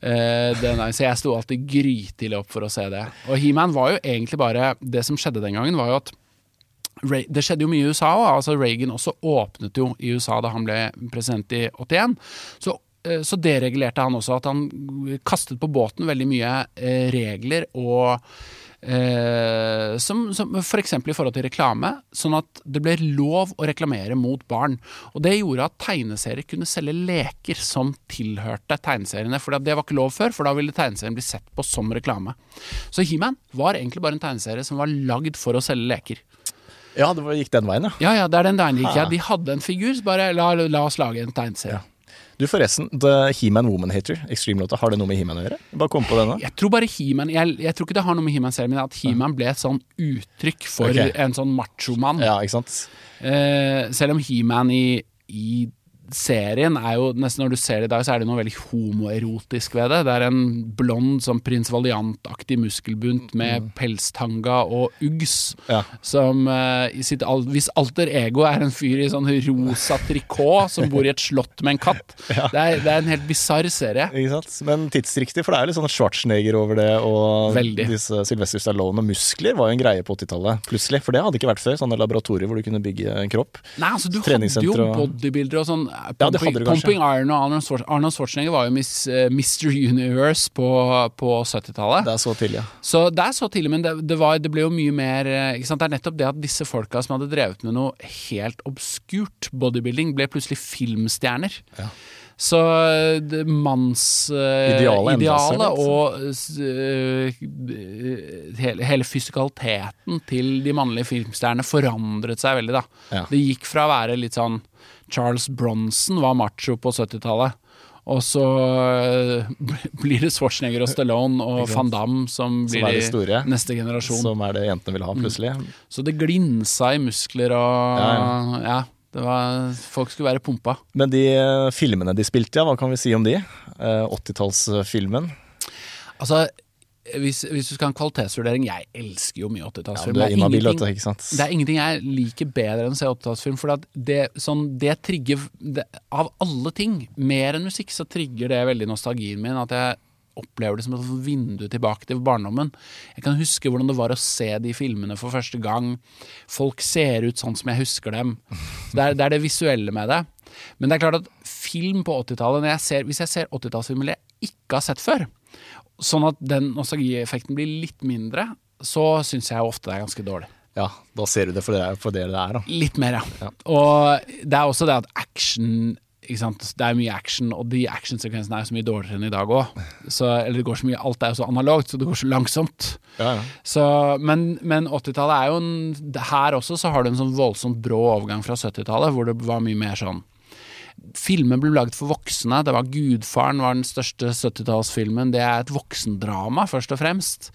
Eh, den er, så jeg sto alltid grytidlig opp for å se det. Og He-Man var jo egentlig bare Det som skjedde den gangen, var jo at det skjedde jo mye i USA òg. Altså Reagan også åpnet jo i USA da han ble president i 81. Så, eh, så deregulerte han også at han kastet på båten veldig mye regler og eh, som, som F.eks. i forhold til reklame, sånn at det ble lov å reklamere mot barn. Og Det gjorde at tegneserier kunne selge leker som tilhørte tegneseriene. For det var ikke lov før, for da ville tegneserien bli sett på som reklame. Så He-Man var egentlig bare en tegneserie som var lagd for å selge leker. Ja, det gikk den veien, ja. Ja, ja, det er den veien gikk. Ja. De hadde en figur, så bare la, la oss lage en tegneserie. Du forresten, The He-Man Woman Hater, Extreme-låta, har det noe med He-Man å gjøre? Bare kom på denne. Jeg tror bare He-Man jeg, jeg tror ikke det har noe med He-Man selv, men at He-Man ble et sånn uttrykk for okay. en sånn machomann. Ja, ikke sant? Eh, selv om He-Man i, i serien er jo nesten Når du ser det i dag, så er det noe veldig homoerotisk ved det. Det er en blond, sånn prins Valiant-aktig muskelbunt med pelstanga og Uggs. Mm. Ja. Som uh, i sitt Hvis alter ego er en fyr i sånn rosa trikot som bor i et slott med en katt. [LAUGHS] Det, er, det er en helt bisarr serie. Men tidsriktig, for det er litt sånn Schwarzenegger over det, og Veldig. disse Sylvester Stallone og muskler var jo en greie på 80-tallet, plutselig. For det hadde ikke vært før, sånne laboratorier hvor du kunne bygge en kropp. Nei, altså Du hadde jo bodybuildere og sånn. Eh, Ja, Pumping, kanskje. Pumping Iron og Arnold Schwar- Arnold Schwarzenegger var jo Miss, uh, Mr. Universe på, på 70-tallet. Det er så tidlig, ja. Så det er så tidlig, men det, det, var, det ble jo mye mer eh, ikke sant? Det er nettopp det at disse folka som hadde drevet med noe helt obskurt bodybuilding, ble plutselig filmstjerner. Så mannsidealet uh, eh, litt. og eh, hele, hele fysikaliteten til de mannlige filmstjernene forandret seg veldig, da. Ja. Det gikk fra å være litt sånn Charles Bronson var macho på 70-tallet. Og så eh, [LAUGHS] blir det Schwarzenegger og Stallone og Van Damme som blir som de store. neste generasjon. Som er det jentene vil ha, plutselig. Så det glinsa i muskler og Ja, Ja, det var, folk skulle være pumpa. Men de eh, filmene de spilte, ja, hva kan vi si om de? Eh, 80-tallsfilmen. Altså, hvis, hvis du skal ha en kvalitetsvurdering Jeg elsker jo mye 80-tallsfilm. Ja, Det? Det er ingenting jeg liker bedre enn å se 80-tallsfilm. For det, sånn, det trigger det, Av alle ting, mer enn musikk, så trigger det veldig nostalgien min. At jeg opplever det som et vindu tilbake til barndommen. Jeg kan huske hvordan det var å se de filmene for første gang. Folk ser ut sånn som jeg husker dem. Det, er, det er det visuelle med det. Men det er klart at film på 80-tallet når jeg ser- Hvis jeg ser 80-tallsfilmer jeg ikke har sett før, sånn at den nostalgieffekten blir litt mindre, så syns jeg ofte det er ganske dårlig. Ja, da ser du det for det, for det det er, da. Litt mer, ja. Ja. Og det er også det at action? Det er mye action, og de actionsekvensene er så mye dårligere enn i dag òg. Eller det går så mye, alt er jo så analogt, så det går så langsomt. Ja, ja. Så, men men 80-tallet er jo en Her også så har du en sånn voldsomt brå overgang fra 70-tallet, hvor det var mye mer sånn Filmer ble laget for voksne. Det var 'Gudfaren' var den største 70-tallsfilmen. Det er et voksendrama, først og fremst.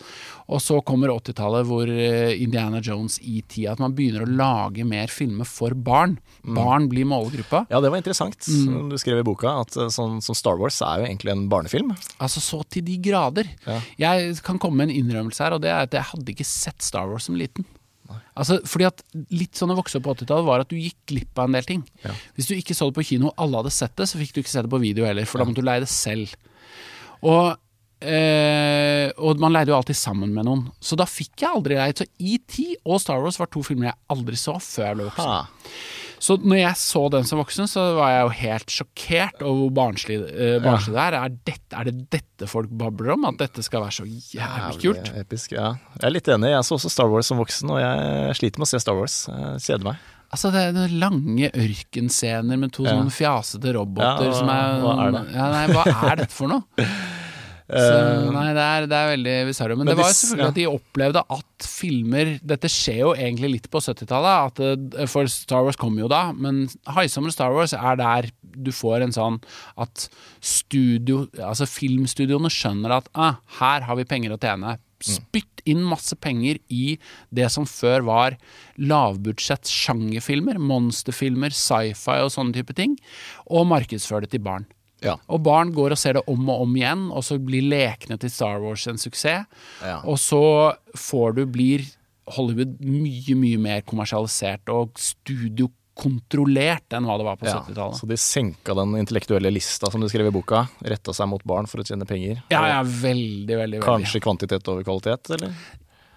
Og så kommer 80-tallet hvor eh, Indiana Jones ET At man begynner å lage mer filmer for barn. Barn blir målgruppa. Ja, det var interessant. Mm. Du skrev i boka at eh, sånn, som Star Wars er jo egentlig en barnefilm. Altså så til de grader. Ja. Jeg kan komme med en innrømmelse her, og det er at jeg hadde ikke sett Star Wars som liten. Altså, fordi at Litt sånn å vokse opp på 80-tallet var at du gikk glipp av en del ting. Ja. Hvis du ikke så det på kino, og alle hadde sett det, så fikk du ikke se det på video heller, for da måtte du leie det selv. Og, eh, og man leide jo alltid sammen med noen, så da fikk jeg aldri leid. Så ET og Star Wars var to filmer jeg aldri så før jeg ble voksen. Ha. Så når jeg så den som voksen, så var jeg jo helt sjokkert over hvor barnslig, uh, barnslig det er. Er, dette, er det dette folk babler om? At dette skal være så jævlig kult? Episk, ja. Jeg er litt enig. Jeg så også Star Wars som voksen, og jeg sliter med å se Star Wars. Jeg kjeder meg. Altså det er den lange ørkenscener med to Ja. sånne fjasete roboter Ja, hva- som er hva er det? Ja, nei, hva er dette for noe? [LAUGHS] Så, nei, det er, det er veldig bisarre. Men, Men det var jo selvfølgelig ja. at de opplevde at filmer Dette skjer jo egentlig litt på 70-tallet, for Star Wars kom jo da, men Heisommer Star Wars er der du får en sånn at studio Altså filmstudioene skjønner at ah, her har vi penger å tjene. Spytt inn masse penger i det som før var lavbudsjett sjangerfilmer, monsterfilmer, sci-fi og sånne type ting, og markedsfør det til barn. Ja. Og barn går og ser det om og om igjen, og så blir lekene til Star Wars en suksess. Ja. Og så får du, blir Hollywood mye, mye mer kommersialisert, og studio kontrollert enn hva det var på Ja, 70-tallet. så de senka den intellektuelle lista som du skrev i boka. Retta seg mot barn for å tjene penger. Ja, ja, veldig, veldig. veldig. Kanskje kvantitet over kvalitet, eller?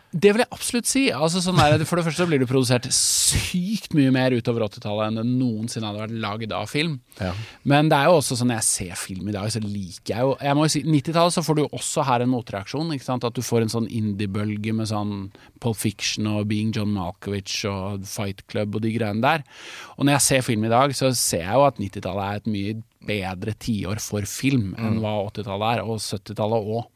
Det vil jeg absolutt si. Altså, sånn der. For det første blir det produsert sykt mye mer utover 80-tallet enn det noensinne hadde vært lagd av film. Ja. Men det er jo også sånn når jeg ser film i dag, så liker jeg jo Jeg må jo si 90-tallet så får du jo også her en motreaksjon. Ikke sant? At du får en sånn indie-bølge med sånn Pulp Fiction og Being John Malkovich og Fight Club og de greiene der. Og når jeg ser film i dag, så ser jeg jo at 90-tallet er et mye bedre tiår for film enn hva 80-tallet er, og 70-tallet òg.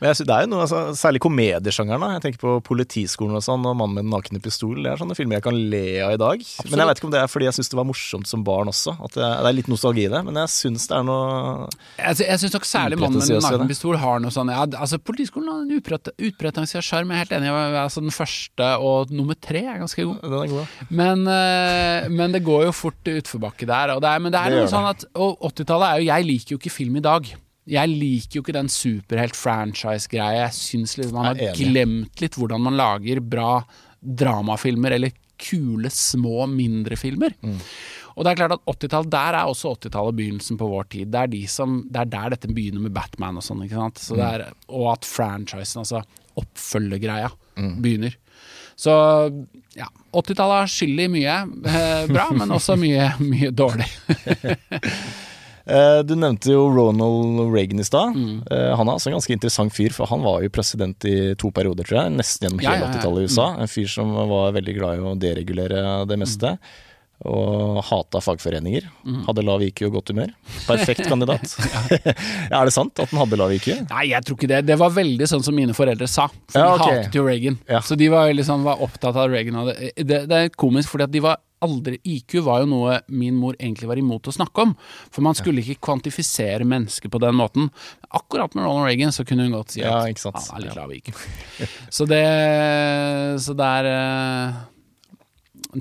Men jeg synes, det er jo noe, altså, særlig komediesjangeren. Jeg tenker på Politiskolen og sånn, og Mannen med den nakne pistol. Det er sånne filmer jeg kan le av i dag. Men jeg vet ikke om det er fordi jeg syns det var morsomt som barn også. At det, er litt nostalgi i det. Men jeg syns det er noe Jeg, jeg syns nok særlig mannen med den nakne pistol har noe sånn ja, altså Politiskolen har en utprete- sjarm, jeg er helt enig. Altså, den første og nummer tre er ganske god. Den er god. Men, eh, men det går jo fort i utforbakke der. Og det er, men det er Det noe sånn at Og 80-tallet er jo Jeg liker jo ikke film i dag. Jeg liker jo ikke den superhelt-franchise-greia. Jeg syns liksom man har glemt litt hvordan man lager bra dramafilmer, eller kule, små, mindre filmer. Mm. Og det er klart at 80-tall, Der er også 80-tallet begynnelsen på vår tid. Det er, de som, det er der dette begynner med Batman og sånn. ikke sant? Så det Mm. er, og at franchisen, altså oppfølgegreia, Mm. begynner. Så ja, 80-tallet har skyld i mye eh, bra, men også mye, mye dårlig. [LAUGHS] Eh, Du nevnte jo Ronald Reagan i stad. Mm. Eh, Han er altså en ganske interessant fyr, for han var jo president i to perioder, tror jeg. Nesten gjennom hele ja, ja. 80-tallet i USA. En fyr som var veldig glad i å deregulere det meste. Og hata fagforeninger. Mm. Hadde lav IQ og godt humør. Perfekt kandidat. [LAUGHS] [LAUGHS] ja, er det sant at han hadde lav IQ? Nei, jeg tror ikke det. Det var veldig sånn som mine foreldre sa. For Ja, de hatet jo Reagan. Ja. Så de var, liksom, var opptatt av Reagan. Det, det, det er komisk, fordi at de var aldri IQ var jo noe min mor egentlig var imot å snakke om. For man skulle ikke kvantifisere mennesker på den måten. Akkurat med Ronald Reagan så kunne hun godt si at Ja, han er litt lav IQ. Så det Så det er eh,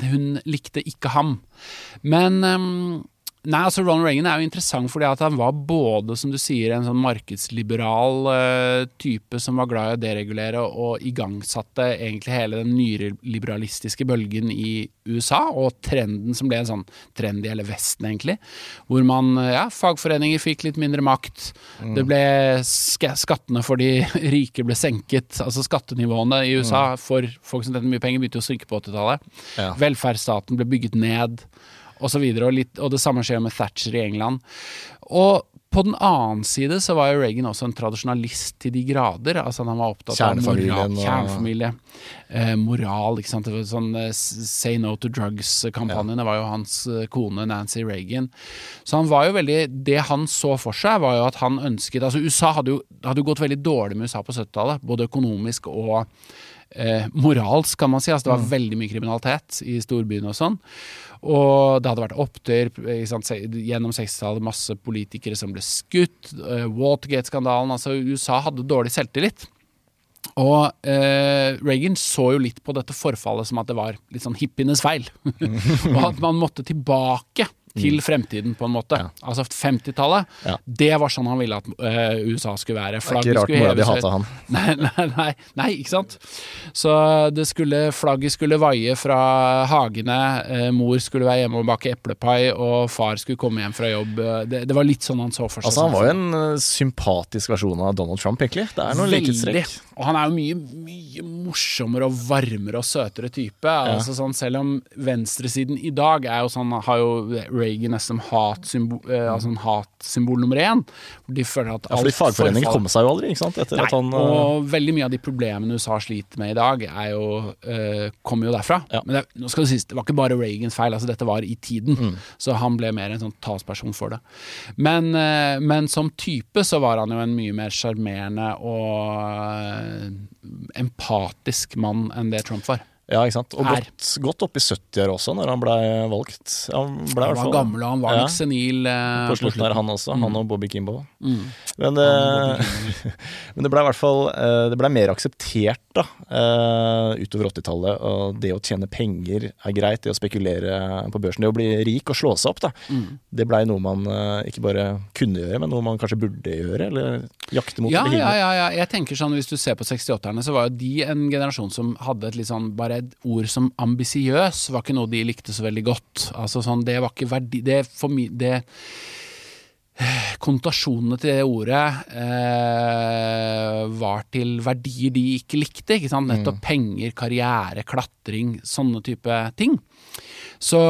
Hun likte ikke ham. Men ehm, Nei, altså Ronald Reagan er jo interessant fordi at han var både, som du sier, en sånn markedsliberal eh, type som var glad i å deregulere, og igangsatte egentlig hele den nyliberalistiske bølgen i USA, og trenden som ble en sånn trend i hele Vesten, egentlig. Hvor man, eh, ja, fagforeninger fikk litt mindre makt. Det ble sk Skattene for de [LAUGHS] rike ble senket. Altså skattenivåene i USA for folk som tjente mye penger, begynte å synke på 80-tallet. Ja. Velferdsstaten ble bygget ned, og så videre. Og, litt, og det samme skjer med Thatcher i England. Og på den annen side så var jo Reagan også en tradisjonalist til de grader. Altså Han var opptatt av moral, kjernefamilie, eh, moral, ikke sant. Sånn eh, Say No to Drugs-kampanjen. Det var jo hans eh, kone Nancy Reagan. Så han var jo veldig Det han så for seg, var jo at han ønsket Altså USA hadde jo, hadde jo gått veldig dårlig med USA på 70-tallet, både økonomisk og eh, moralsk, kan man si. Altså, det var veldig mye kriminalitet i storbyene og sånn. Og det hadde vært opptøyer gjennom 60-tallet, masse politikere som ble skutt. eh, Watergate-skandalen. Altså, USA hadde dårlig selvtillit. Og eh, Reagan så jo litt på dette forfallet som at det var litt sånn hippienes feil. [LAUGHS] og at man måtte tilbake til fremtiden, på en måte. Altså 50-tallet. Ja. Det var sånn han ville at uh, USA skulle være. Det er ikke rart skulle mora di hata han. [LAUGHS] Nei, nei, nei, nei, ikke sant? Så det skulle, flagget skulle vaie fra hagene, uh, mor skulle være hjemme og bake eplepai, og far skulle komme hjem fra jobb. Det, det var litt sånn han så for seg. Altså, han var jo en eh, sympatisk versjon av Donald Trump, egentlig. Det er noen likhetstrekk. Og han er jo mye, mye morsommere og varmere og søtere type. Altså sånn, selv om venstresiden i dag er jo sånn, har jo Reagan nesten hatsymbol, eh, altså hatsymbol nummer én. De føler at Ja, fordi alt fagforeninger kommer kom seg jo aldri, ikke sant? Etter Nei, han eh, og veldig mye av de problemene USA sliter med i dag, er jo, eh, kommer jo derfra. Ja. Men det, nå skal du sies, det var ikke bare Reagans feil, altså dette var i tiden. Mm. Så han ble mer en sånn talsperson for det. Men, eh, men som type så var han jo en mye mer sjarmerende og empatisk mann enn det Trump var. Ja, ikke sant. Og godt, godt opp i 70-åra også, når han blei valgt. Han ble Han var fall gammel, og han var Ja. litt senil. eh, På slutten der, han også. Han og Bobby Kimbo. Mm. Men, det, [LAUGHS] men det ble i hvert fall eh, Det ble mer akseptert da eh, utover 80-tallet. Og det å tjene penger er greit, det å spekulere på børsen. Det å bli rik og slå seg opp, da. Mm. Det blei noe man eh, ikke bare kunne gjøre, men noe man kanskje burde gjøre. Eller jakte mot. Ja, ja, ja, ja. Jeg tenker sånn, Hvis du ser på 68-erne, så var jo de en generasjon som hadde et litt sånn bare bare ord som ambisiøs var ikke noe de likte så veldig godt. Altså sånn, det var ikke verdi... Det, for mi, det Konnotasjonene til det ordet eh, var til verdier de ikke likte. ikke sant? Nettopp penger, karriere, klatring, sånne type ting. Så,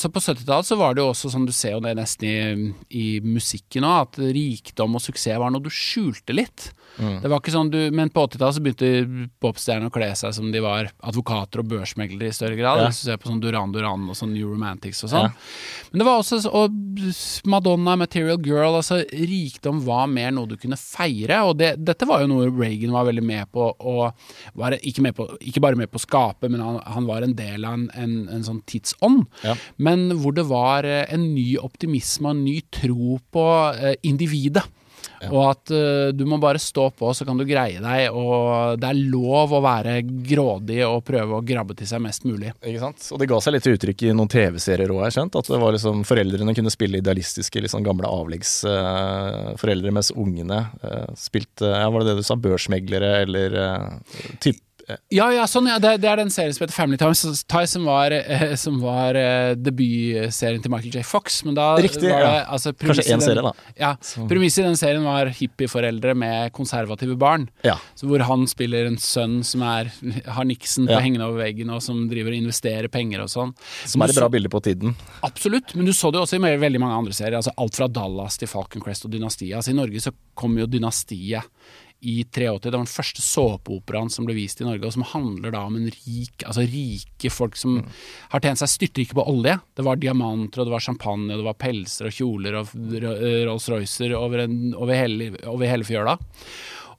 så på 70-tallet så var det jo også, som du ser jo det nesten i, i musikken òg, at rikdom og suksess var noe du skjulte litt. Det var ikke sånn du, Men på 80-tallet begynte popstjernene å kle seg som de var advokater og børsmeglere i større grad. Ja. Hvis du ser på sånn Duran Duran og sånn New Romantics og sånn. Men det var også Og Madonna, Material Girl, altså rikdom var mer noe du kunne feire. Og det, dette var jo noe Reagan var veldig med på og var ikke, med på, ikke bare med på å skape, men han, han var en del av en, en, en sånn tidsånd. Ja. Men hvor det var eh, en ny optimisme og en ny tro på eh, Og at uh, du må bare stå på, så kan du greie deg. Og det er lov å være grådig og prøve å grabbe til seg mest mulig. Ikke sant? Og det ga seg litt uttrykk i noen TV-serier òg, har jeg skjønt. At det var liksom, foreldrene kunne spille idealistiske, sånn gamle avleggsforeldre, mens ungene uh, spilte ja, Var det det du sa? Børsmeglere eller uh, typ Ja, ja, sånn, ja. Det, det er den serien som heter Family Ties, som var, eh, som var eh, debutserien til Michael J. Fox. Men da Riktig, var det, ja. altså, Kanskje én serie, da. Ja, Premisset i den serien var hippieforeldre med konservative barn. Ja. Så hvor han spiller en sønn som er, har Nixon på hengende over veggen, og som driver og investerer penger og sånn. Som er et bra bilde på tiden. Absolutt, men du så det også i veldig mange andre serier. Altså alt fra Dallas til Falcon Crest og Dynastiet. Altså I Norge så kom jo Dynastiet i 83. Det var den første såpeoperaen som ble vist i Norge, og som handler da om en rik, altså rike folk som har tjent seg styrtrike på olje. Det var diamanter, og det var champagne, og det var pelser og kjoler og Rolls-Roycer over, over, hele, over hele fjøla.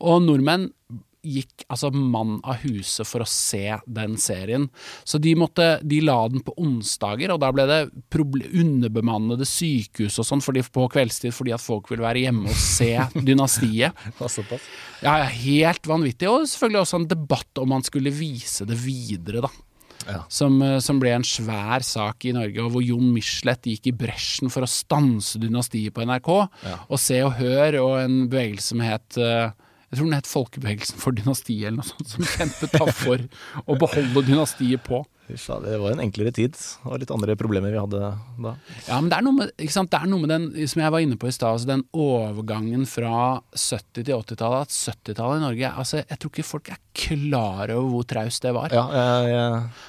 Og nordmenn gikk altså mann av huset for å se den serien. Så de, måtte, de la den på onsdager, og da ble det underbemannede sykehus og sånn på kveldstid fordi at folk ville være hjemme og se [LAUGHS] Dynastiet. Ja, ja, helt vanvittig. Og selvfølgelig også en debatt om man skulle vise det videre, da. Ja. Som, eh, som ble en svær sak i Norge, og hvor Jon Michelet gikk i bresjen for å stanse dynastiet på NRK. Og Se og Hør og en bevegelse som het eh, jeg tror den het Folkebevegelsen for dynastiet, eller noe sånt, som kjempet da for å beholde dynastiet på. Det var en enklere tid. og litt andre problemer vi hadde da. Ja, men det er noe med, ikke sant? Det er noe med den, som jeg var inne på i stad, altså den overgangen fra 70- til 80-tallet. At 70-tallet i Norge altså Jeg tror ikke folk er klar over hvor traust det var. Ja, jeg, jeg,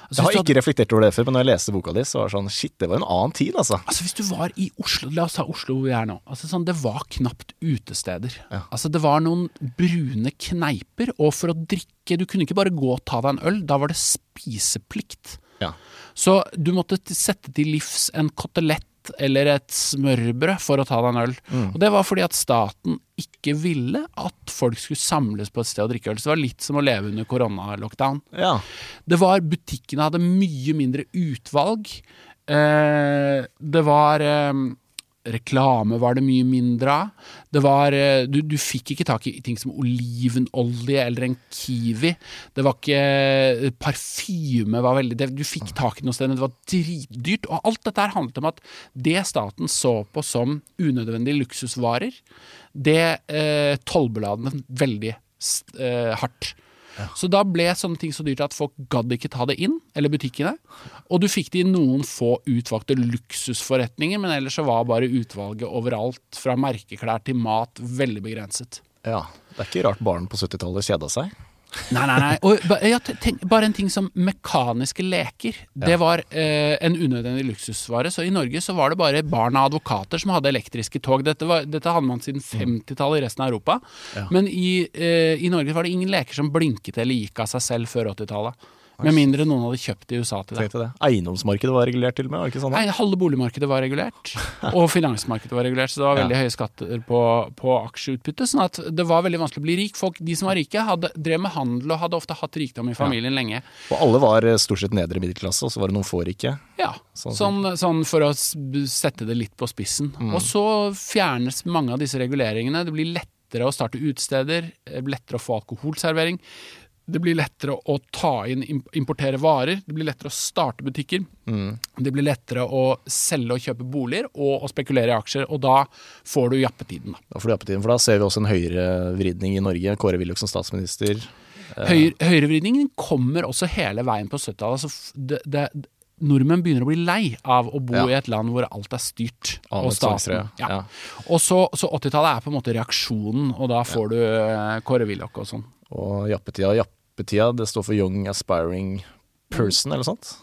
Altså, jeg har ikke reflektert over det før, men når jeg leste boka di, så var det sånn Shit, det var en annen tid, altså. Altså Hvis du var i Oslo, la oss ta Oslo hvor vi er nå. Altså sånn, Det var knapt utesteder. Ja. Altså Det var noen brune kneiper, og for å drikke Du kunne ikke bare gå og ta deg en øl, da var det spiseplikt. Ja. Så du måtte sette til livs en kotelett eller et smørbrød for å ta deg en øl. Og det var fordi at staten ikke ville at folk skulle samles på et sted og drikke øl. Så det var litt som å leve under koronalockdown. ja. Det var Butikkene hadde mye mindre utvalg. Eh, det var eh, Reklame var det mye mindre av. Det var eh, du, du fikk ikke tak i ting som olivenolje eller en Kiwi. Det var ikke Parfyme var veldig det, Du fikk tak i noe sted, men det var dritdyrt. Og alt dette her handlet om at det staten så på som unødvendige luksusvarer, det eh, tollbela den veldig eh, hardt. Så da ble sånne ting så dyrt at folk gadd ikke ta det inn, eller butikkene. Og du fikk det i noen få utvalgte luksusforretninger, men ellers så var bare utvalget overalt, fra merkeklær til mat, veldig begrenset. ja. Det er ikke rart barn på 70-tallet kjeda seg. Nei, nei, nei. Og, ja, tenk, bare en ting som mekaniske leker. Det var eh, en unødvendig luksusvare. Så i Norge så var det bare barn av advokater som hadde elektriske tog. Dette, var, dette hadde man siden 50-tallet i resten av Europa. Men i, eh, i Norge var det ingen leker som blinket eller gikk av seg selv før 80-tallet. Med mindre noen hadde kjøpt i USA til det. Det. Eiendomsmarkedet var regulert til og med, var ikke sånn? Nei, halve boligmarkedet var regulert, [LAUGHS] og finansmarkedet var regulert, så det var veldig høye skatter på, på aksjeutbytte. Sånn at det var veldig vanskelig å bli rik. Folk, de som var rike, hadde, drev med handel og hadde ofte hatt rikdom i familien lenge. Og alle var eh, stort sett nedre middelklasse, og så var det noen få rike. Ja, Sånn sånn, sånn for å sette det litt på spissen. Og så fjernes mange av disse reguleringene. Det blir lettere å starte utesteder, lettere å få alkoholservering. Det blir lettere å ta inn, im- importere varer. Det blir lettere å starte butikker. Det blir lettere å selge og kjøpe boliger og å spekulere i aksjer. Og da får du jappetiden, da. Da får du jappetiden, for da ser vi også en høyere vridning i Norge. Kåre Willoch som statsminister. Høyre, høyrevridningen kommer også hele veien på 70-tallet. Altså, nordmenn begynner å bli lei av å bo Ja. i et land hvor alt er styrt. Av og staten. ja. Ja. Og så, så 80-tallet er på en måte reaksjonen, og da får du eh, Kåre Willoch og sånn. Og jappetida, jappetida, det står for Young Aspiring Person, eller sånt?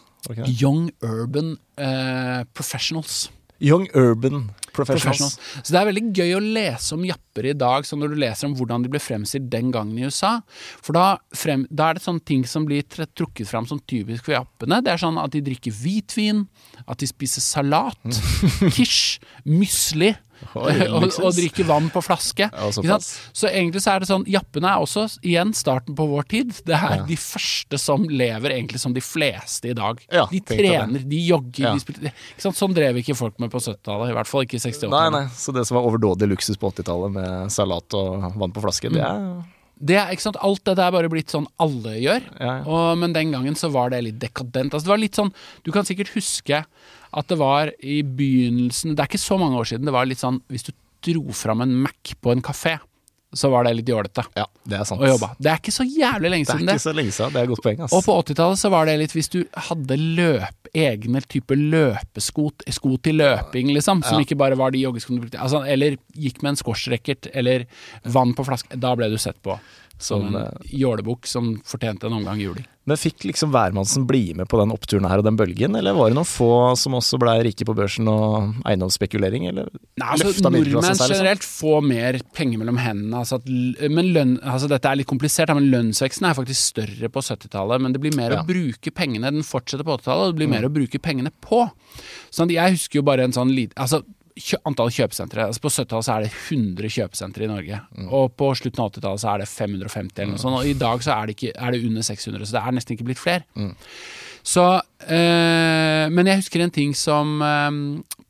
Young Urban uh, Professionals. Young Urban Professionals. Professionals. Så det er veldig gøy å lese om japper i dag, når du leser om hvordan de ble fremstilt den gangen i USA. For da, frem, da er det sånne ting som blir trukket fram som typisk for jappene. Det er sånn at de drikker hvitvin, at de spiser salat, [LAUGHS] quiche, musli. [LAUGHS] Og, og drikke vann på flaske. Ja? Så egentlig så er det sånn Jappene er også igjen starten på vår tid. Det er de første som lever egentlig som de fleste i dag. Ja, de trener, de jogger, Ja. de spiller? Sånn drev ikke folk med på 70-tallet. I hvert fall ikke i 68. Nei, nei, så det som var overdådig luksus på 80-tallet med salat og vann på flaske, det er Det er, ikke sant? Alt dette er bare blitt sånn alle gjør. Ja, ja. Og, men den gangen så var det litt dekadent. Altså det var litt sånn, Du kan sikkert huske at det var i begynnelsen Det er ikke så mange år siden. Det var litt sånn hvis du dro fram en Mac på en kafé, så var det litt jålete Ja, det er sant. å jobbe. Det er ikke så jævlig lenge siden, Det er ikke det. så lenge siden. Det er et godt poeng, ass. Og på 80-tallet så var det litt hvis du hadde løp, egne type løpesko sko til løping, liksom, som Ja. ikke bare var de joggeskoene du brukte, altså, eller gikk med en squashracket eller vann på flaske, da ble du sett på som en eh, jålebukk som fortjente en omgang juling. Men fikk liksom hvermannsen bli med på den oppturen her og den bølgen, eller var det noen få som også blei rike på børsen og eiendomsspekulering, eller Nei, altså Nordmenn seg, liksom? generelt får mer penger mellom hendene. Altså at, men lønn, altså dette er litt komplisert, men lønnsveksten er faktisk større på 70-tallet. Men det blir mer Ja. Mm. å bruke pengene. Den fortsetter på 80-tallet, og det blir mer å bruke pengene på. Sånn jeg husker jo bare en sånn liten altså, Antall kjøpesentre. Altså på 70-tallet så er det 100 kjøpesentre i Norge. Mm. Og på slutten av 80-tallet så er det 550 eller noe sånt. Og i dag så er det, ikke, er det under 600, så det er nesten ikke blitt flere. Mm. Så, eh, men jeg husker en ting som eh,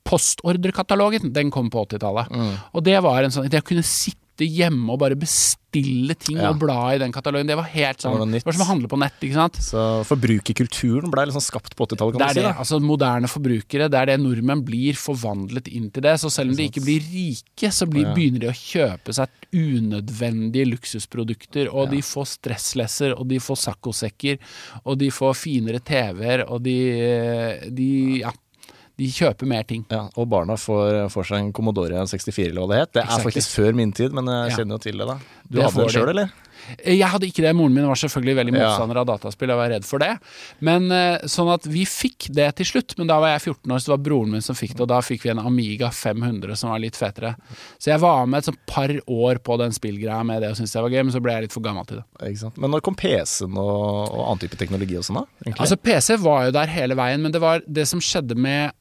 Postordrekatalogen, den kom på 80-tallet. Mm. Og det var en sånn Det å kunne sitte hjemme og bare bestille ting Ja. og bla i den katalogen, det var helt sånn Det var Det var som å handle på nett, ikke sant? Så forbrukerkulturen blei liksom skapt på 80-tallet, Det kan er man si. det. da. Altså moderne forbrukere, det er det nordmenn blir forvandlet inn til det. Så selv om de ikke blir rike, så blir, Ja. begynner de å kjøpe seg unødvendige luksusprodukter. Og de får stresslesser, og de får saccosekker, og de får finere TV-er, og de, de Ja. De kjøper mer ting. Ja, og barna får, får seg en Commodore 64, eller hva det het. Det er Exactly. faktisk før min tid, men jeg kjenner jo til det, da. Du Det hadde det den sjøl, eller? Jeg hadde ikke det. Moren min var selvfølgelig veldig motstander av dataspill. Jeg var redd for det. Men eh, Sånn at vi fikk det til slutt. Men da var jeg 14 år, så det var broren min som fikk det. Og da fikk vi en Amiga 500 som var litt fetere. Så jeg var med et sånt par år på den spillgreia med det og syntes det var gøy, men så ble jeg litt for gammel til det. Ikke sant? Men når kom PC-en og, og annen type teknologi og sånn, da? egentlig? Altså PC var jo der hele veien, men det var det som skjedde med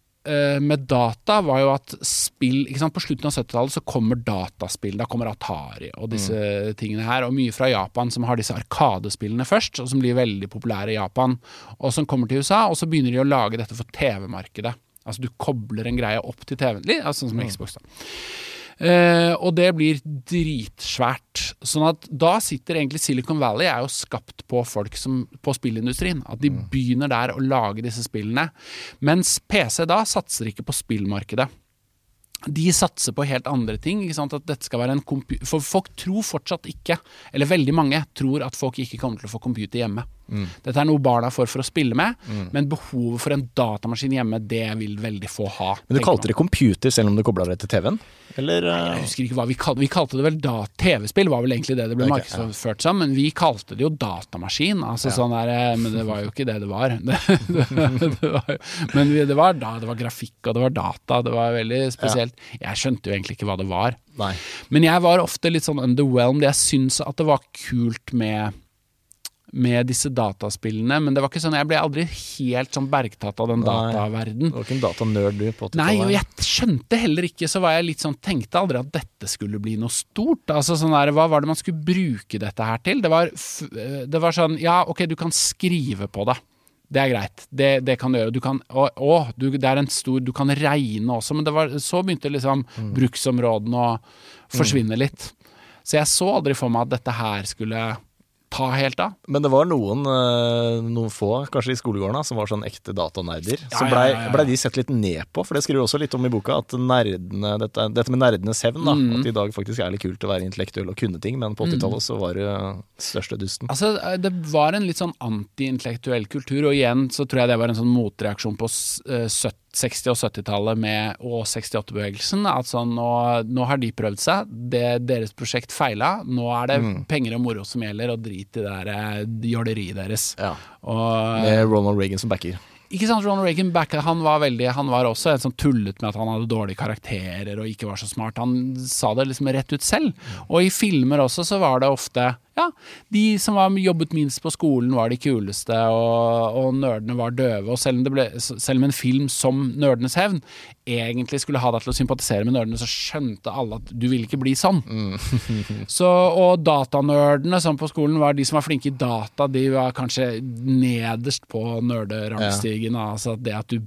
med data var jo at spill ikke sant? På slutten av 70-tallet så kommer dataspill. Da kommer Atari og disse tingene her. Og mye fra Japan som har disse arkadespillene først, og som blir veldig populære i Japan. Og som kommer til USA, og så begynner de å lage dette for TV-markedet. Altså du kobler en greie opp til TV-en, altså, sånn som Xbox. da. Eh, og det blir dritsvært. Sånn at da sitter egentlig Silicon Valley er jo skapt på folk som på spillindustrien. At de begynner der å lage disse spillene. Mens PC da satser ikke på spillmarkedet. De satser på helt andre ting. Ikke sant? At dette skal være en For folk tror fortsatt ikke, eller veldig mange tror at folk ikke kommer til å få computer hjemme. Dette er noe barna får for å spille med, men behovet for en datamaskin hjemme, det vil veldig få ha. Men du kalte det computer selv om du kobla det til TV-en? Eller Jeg eh, husker ikke hva vi kalte Vi kalte det vel da TV-spill, var vel egentlig det det ble okay, markedsført som, men vi kalte det jo datamaskin. Altså sånn der, eh, Men det var jo ikke det det var. [LAUGHS] Det, det, det var men det var da, det var grafikk og det var data, det var veldig spesielt. Jeg skjønte jo egentlig ikke hva det var. Nei. Men jeg var ofte litt sånn underwhelmed. Jeg syns at det var kult med med disse dataspillene, men det var ikke sånn, jeg ble aldri helt sånn bergtatt av den Nei. dataverden. Du var ikke en datanerd du på 80-tallet? Nei, og jeg skjønte heller ikke, så var jeg litt sånn, tenkte aldri at dette skulle bli noe stort. Altså sånn der, Hva var det man skulle bruke dette her til? Det var, eh, det var sånn, ja ok, du kan skrive på det. Det er greit, det, det kan du gjøre. Du kan, å, å, du, det er en stor, du kan regne også, men det var, så begynte liksom bruksområdene å forsvinne litt. Så jeg så aldri for meg at dette her skulle ta helt av. Men det var noen, eh, noen få, kanskje i skolegården, som var sånn ekte datanerder. Ja, Så blei ja, ja. ble de sett litt ned på, for det skriver du også litt om i boka, at nerdene, dette, dette med nerdenes hevn, da, Mm. at i dag faktisk er litt kult å være intellektuell og kunne ting, men på 80-tallet så var det største dusten. Altså, Det var en litt sånn anti-intellektuell kultur, og igjen så tror jeg det var en sånn motreaksjon på eh, 70 60- og 70-tallet med- og 68-bevegelsen. At sånn, nå, nå har de prøvd seg, det, deres prosjekt feila. Nå er det penger og moro som gjelder, og drit i det der eh, jåleriet deres. Ja. Og, Med Ronald Reagan som backer. ikke sant, Ronald Reagan backer, han var veldig Han var også en som tullet med at han hadde dårlige karakterer og ikke var så smart. Han sa det liksom rett ut selv. Og i filmer også så var det ofte Ja, de som var, jobbet minst på skolen var de kuleste, og, og nerdene var døve. Og selv om, det ble, selv om en film som 'Nerdenes hevn' egentlig skulle ha deg til å sympatisere med nerdene, så skjønte alle at du ville ikke bli sånn. Så, og datanerdene som på skolen var de som var flinke i data, de var kanskje nederst på nerderangstigen. Altså det at du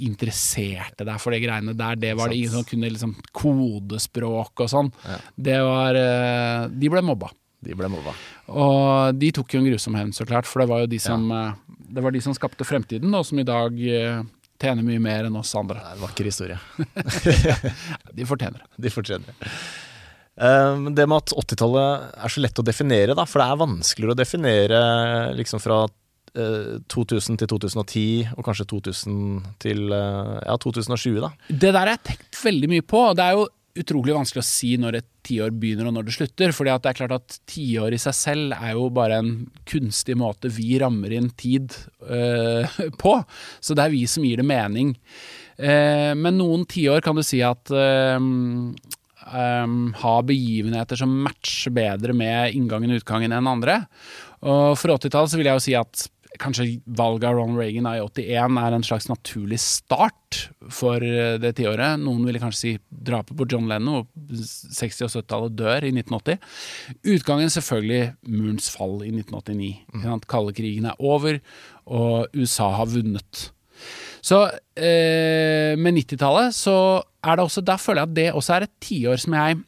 interesserte deg for de greiene der, det var det ingen som kunne liksom kodespråk og sånn. Det var eh, De ble mobba. De ble mobba. Og de tok jo en grusom hevn, så klart, for det var jo de som, ja. det var de som skapte fremtiden, og som i dag eh, tjener mye mer enn oss andre. Det er en vakker historie. [LAUGHS] De fortjener det. De fortjener det. Um, det med at 80-tallet er så lett å definere, da, for det er vanskeligere å definere liksom fra eh, 2000 til 2010, og kanskje 2000 til eh, ja, 2020, da. Det der har jeg tenkt veldig mye på. Det er jo utrolig vanskelig å si når et tiår begynner og når det slutter. at det er klart at tiår i seg selv er jo bare en kunstig måte vi rammer inn tid øh, [LAUGHS] på. Så det er vi som gir det mening. Eh, men noen tiår kan du si at øh, øhm, har begivenheter som matcher bedre med inngangen og utgangen enn andre. Og for 80-tallet så vil jeg jo si at kanskje valget av Ronald Reagan i 81 er en slags naturlig start for eh, det tiåret. Noen ville kanskje si drapet på John Lennon, og 60- og 70-tallet dør i 1980. Utgangen selvfølgelig murens fall i 1989. ikke? Kalde krigen er over, og USA har vunnet. Så eh, med 90-tallet så er det også Da føler jeg at det også er et tiår som jeg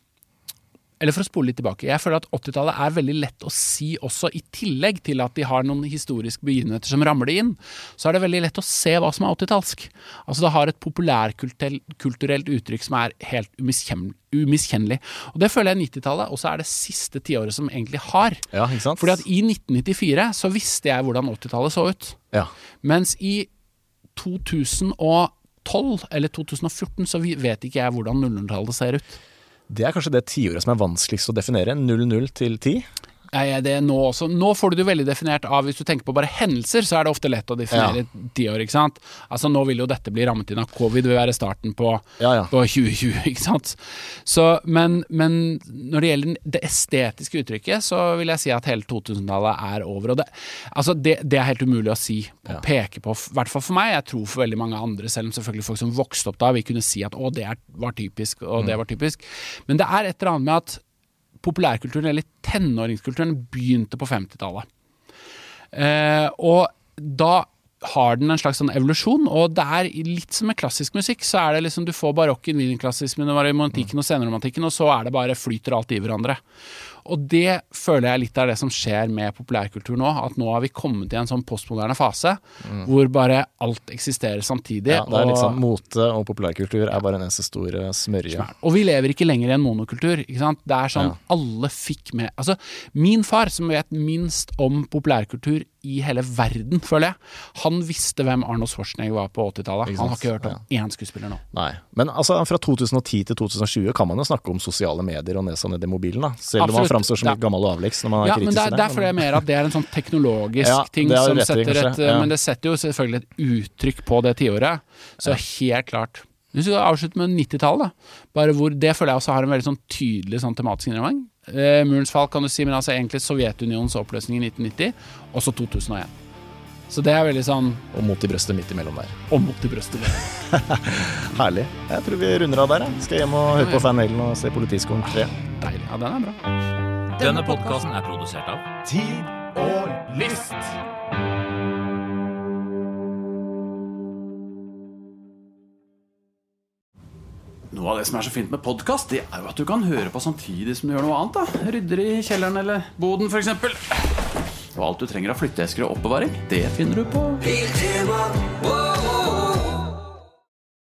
eller for å spole litt tilbake, jeg føler at 80-tallet er veldig lett å si også, i tillegg til at de har noen historiske begivenheter som ramler inn, så er det veldig lett å se hva som er 80-tallsk. Altså det har et populærkulturelt uttrykk som er helt umiskjennelig. Og det føler jeg 90-tallet også er det siste tiåret som egentlig har. Ja, ikke sant? Fordi at i 1994 så visste jeg hvordan 80-tallet så ut. ja. Mens i 2012 eller 2014 så vet ikke jeg hvordan 00-tallet ser ut. Det er kanskje det tiåret som er vanskeligst å definere. 00 til 10. Nei, det er nå, også. nå får du det veldig definert av Hvis du tenker på bare hendelser, så er det ofte lett å definere tiår. ikke sant? Altså Nå vil jo dette bli rammet inn av covid, vil være starten på, Ja, ja. på 2020. [LAUGHS] ikke sant? Så, men, men når det gjelder det estetiske uttrykket, så vil jeg si at hele 2000-tallet er over. Og det, altså det, det er helt umulig å si og Ja. peke på. I hvert fall for meg, jeg tror for veldig mange andre, selv om selvfølgelig folk som vokste opp da, vil kunne si at å, det er, var typisk, og det var typisk. Men det er et eller annet med at populærkulturen, eller tenåringskulturen, begynte på 50-tallet. Eh, og da har den en slags sånn evolusjon, og det er litt som med klassisk musikk. Så er det liksom, Du får barokken, wienerklassismen, romantikken og senromantikken, og så er det bare flyter alt i hverandre. Og det føler jeg litt er det som skjer med populærkultur nå. At nå har vi kommet i en sånn postmoderne fase hvor bare alt eksisterer samtidig. Ja, det er og- liksom Mote og populærkultur er bare en eneste stor smørje. og vi lever ikke lenger i en monokultur. Ikke sant? Det er sånn Ja. alle fikk med Altså, min far, som vet minst om populærkultur i hele verden, føler jeg, han visste hvem Arnold Schwarzenegger var på 80-tallet. Han har ikke hørt om én skuespiller nå. Nei. Men altså, fra 2010 til 2020 kan man jo snakke om sosiale medier og nesa ned i mobilen, da. Selv om Absolutt. Framstår som litt gammel og avleggs når man er Ja, men kritisk til det. derfor føler jeg mer at det er en sånn teknologisk Ja, ting som rettig, setter kanskje. et Ja. Men det setter jo selvfølgelig et uttrykk på det tiåret. Så helt klart. Hvis vi avslutter med 90-tallet. Bare hvor Det føler jeg også har en veldig sånn tydelig sånn tematisk innramming. Eh, Murens fall kan du si, men altså egentlig Sovjetunionens oppløsning i 1990, og så 2001. Så det er veldig sånn Og mot i brøstet midt imellom der. og mot i brøstet. [LAUGHS] Herlig. Jeg tror vi runder av der. jeg. Skal hjem og høre på Fan Halen og se Politiskolen 3. Deilig. Ja, den er bra. Denne podkasten er produsert av Tid og lyst. Noe av det som er så fint med podkast, det er jo at du kan høre på samtidig som du gjør noe annet. da Rydder i kjelleren eller boden, f.eks. og alt du trenger av flytteesker og oppbevaring, det finner du på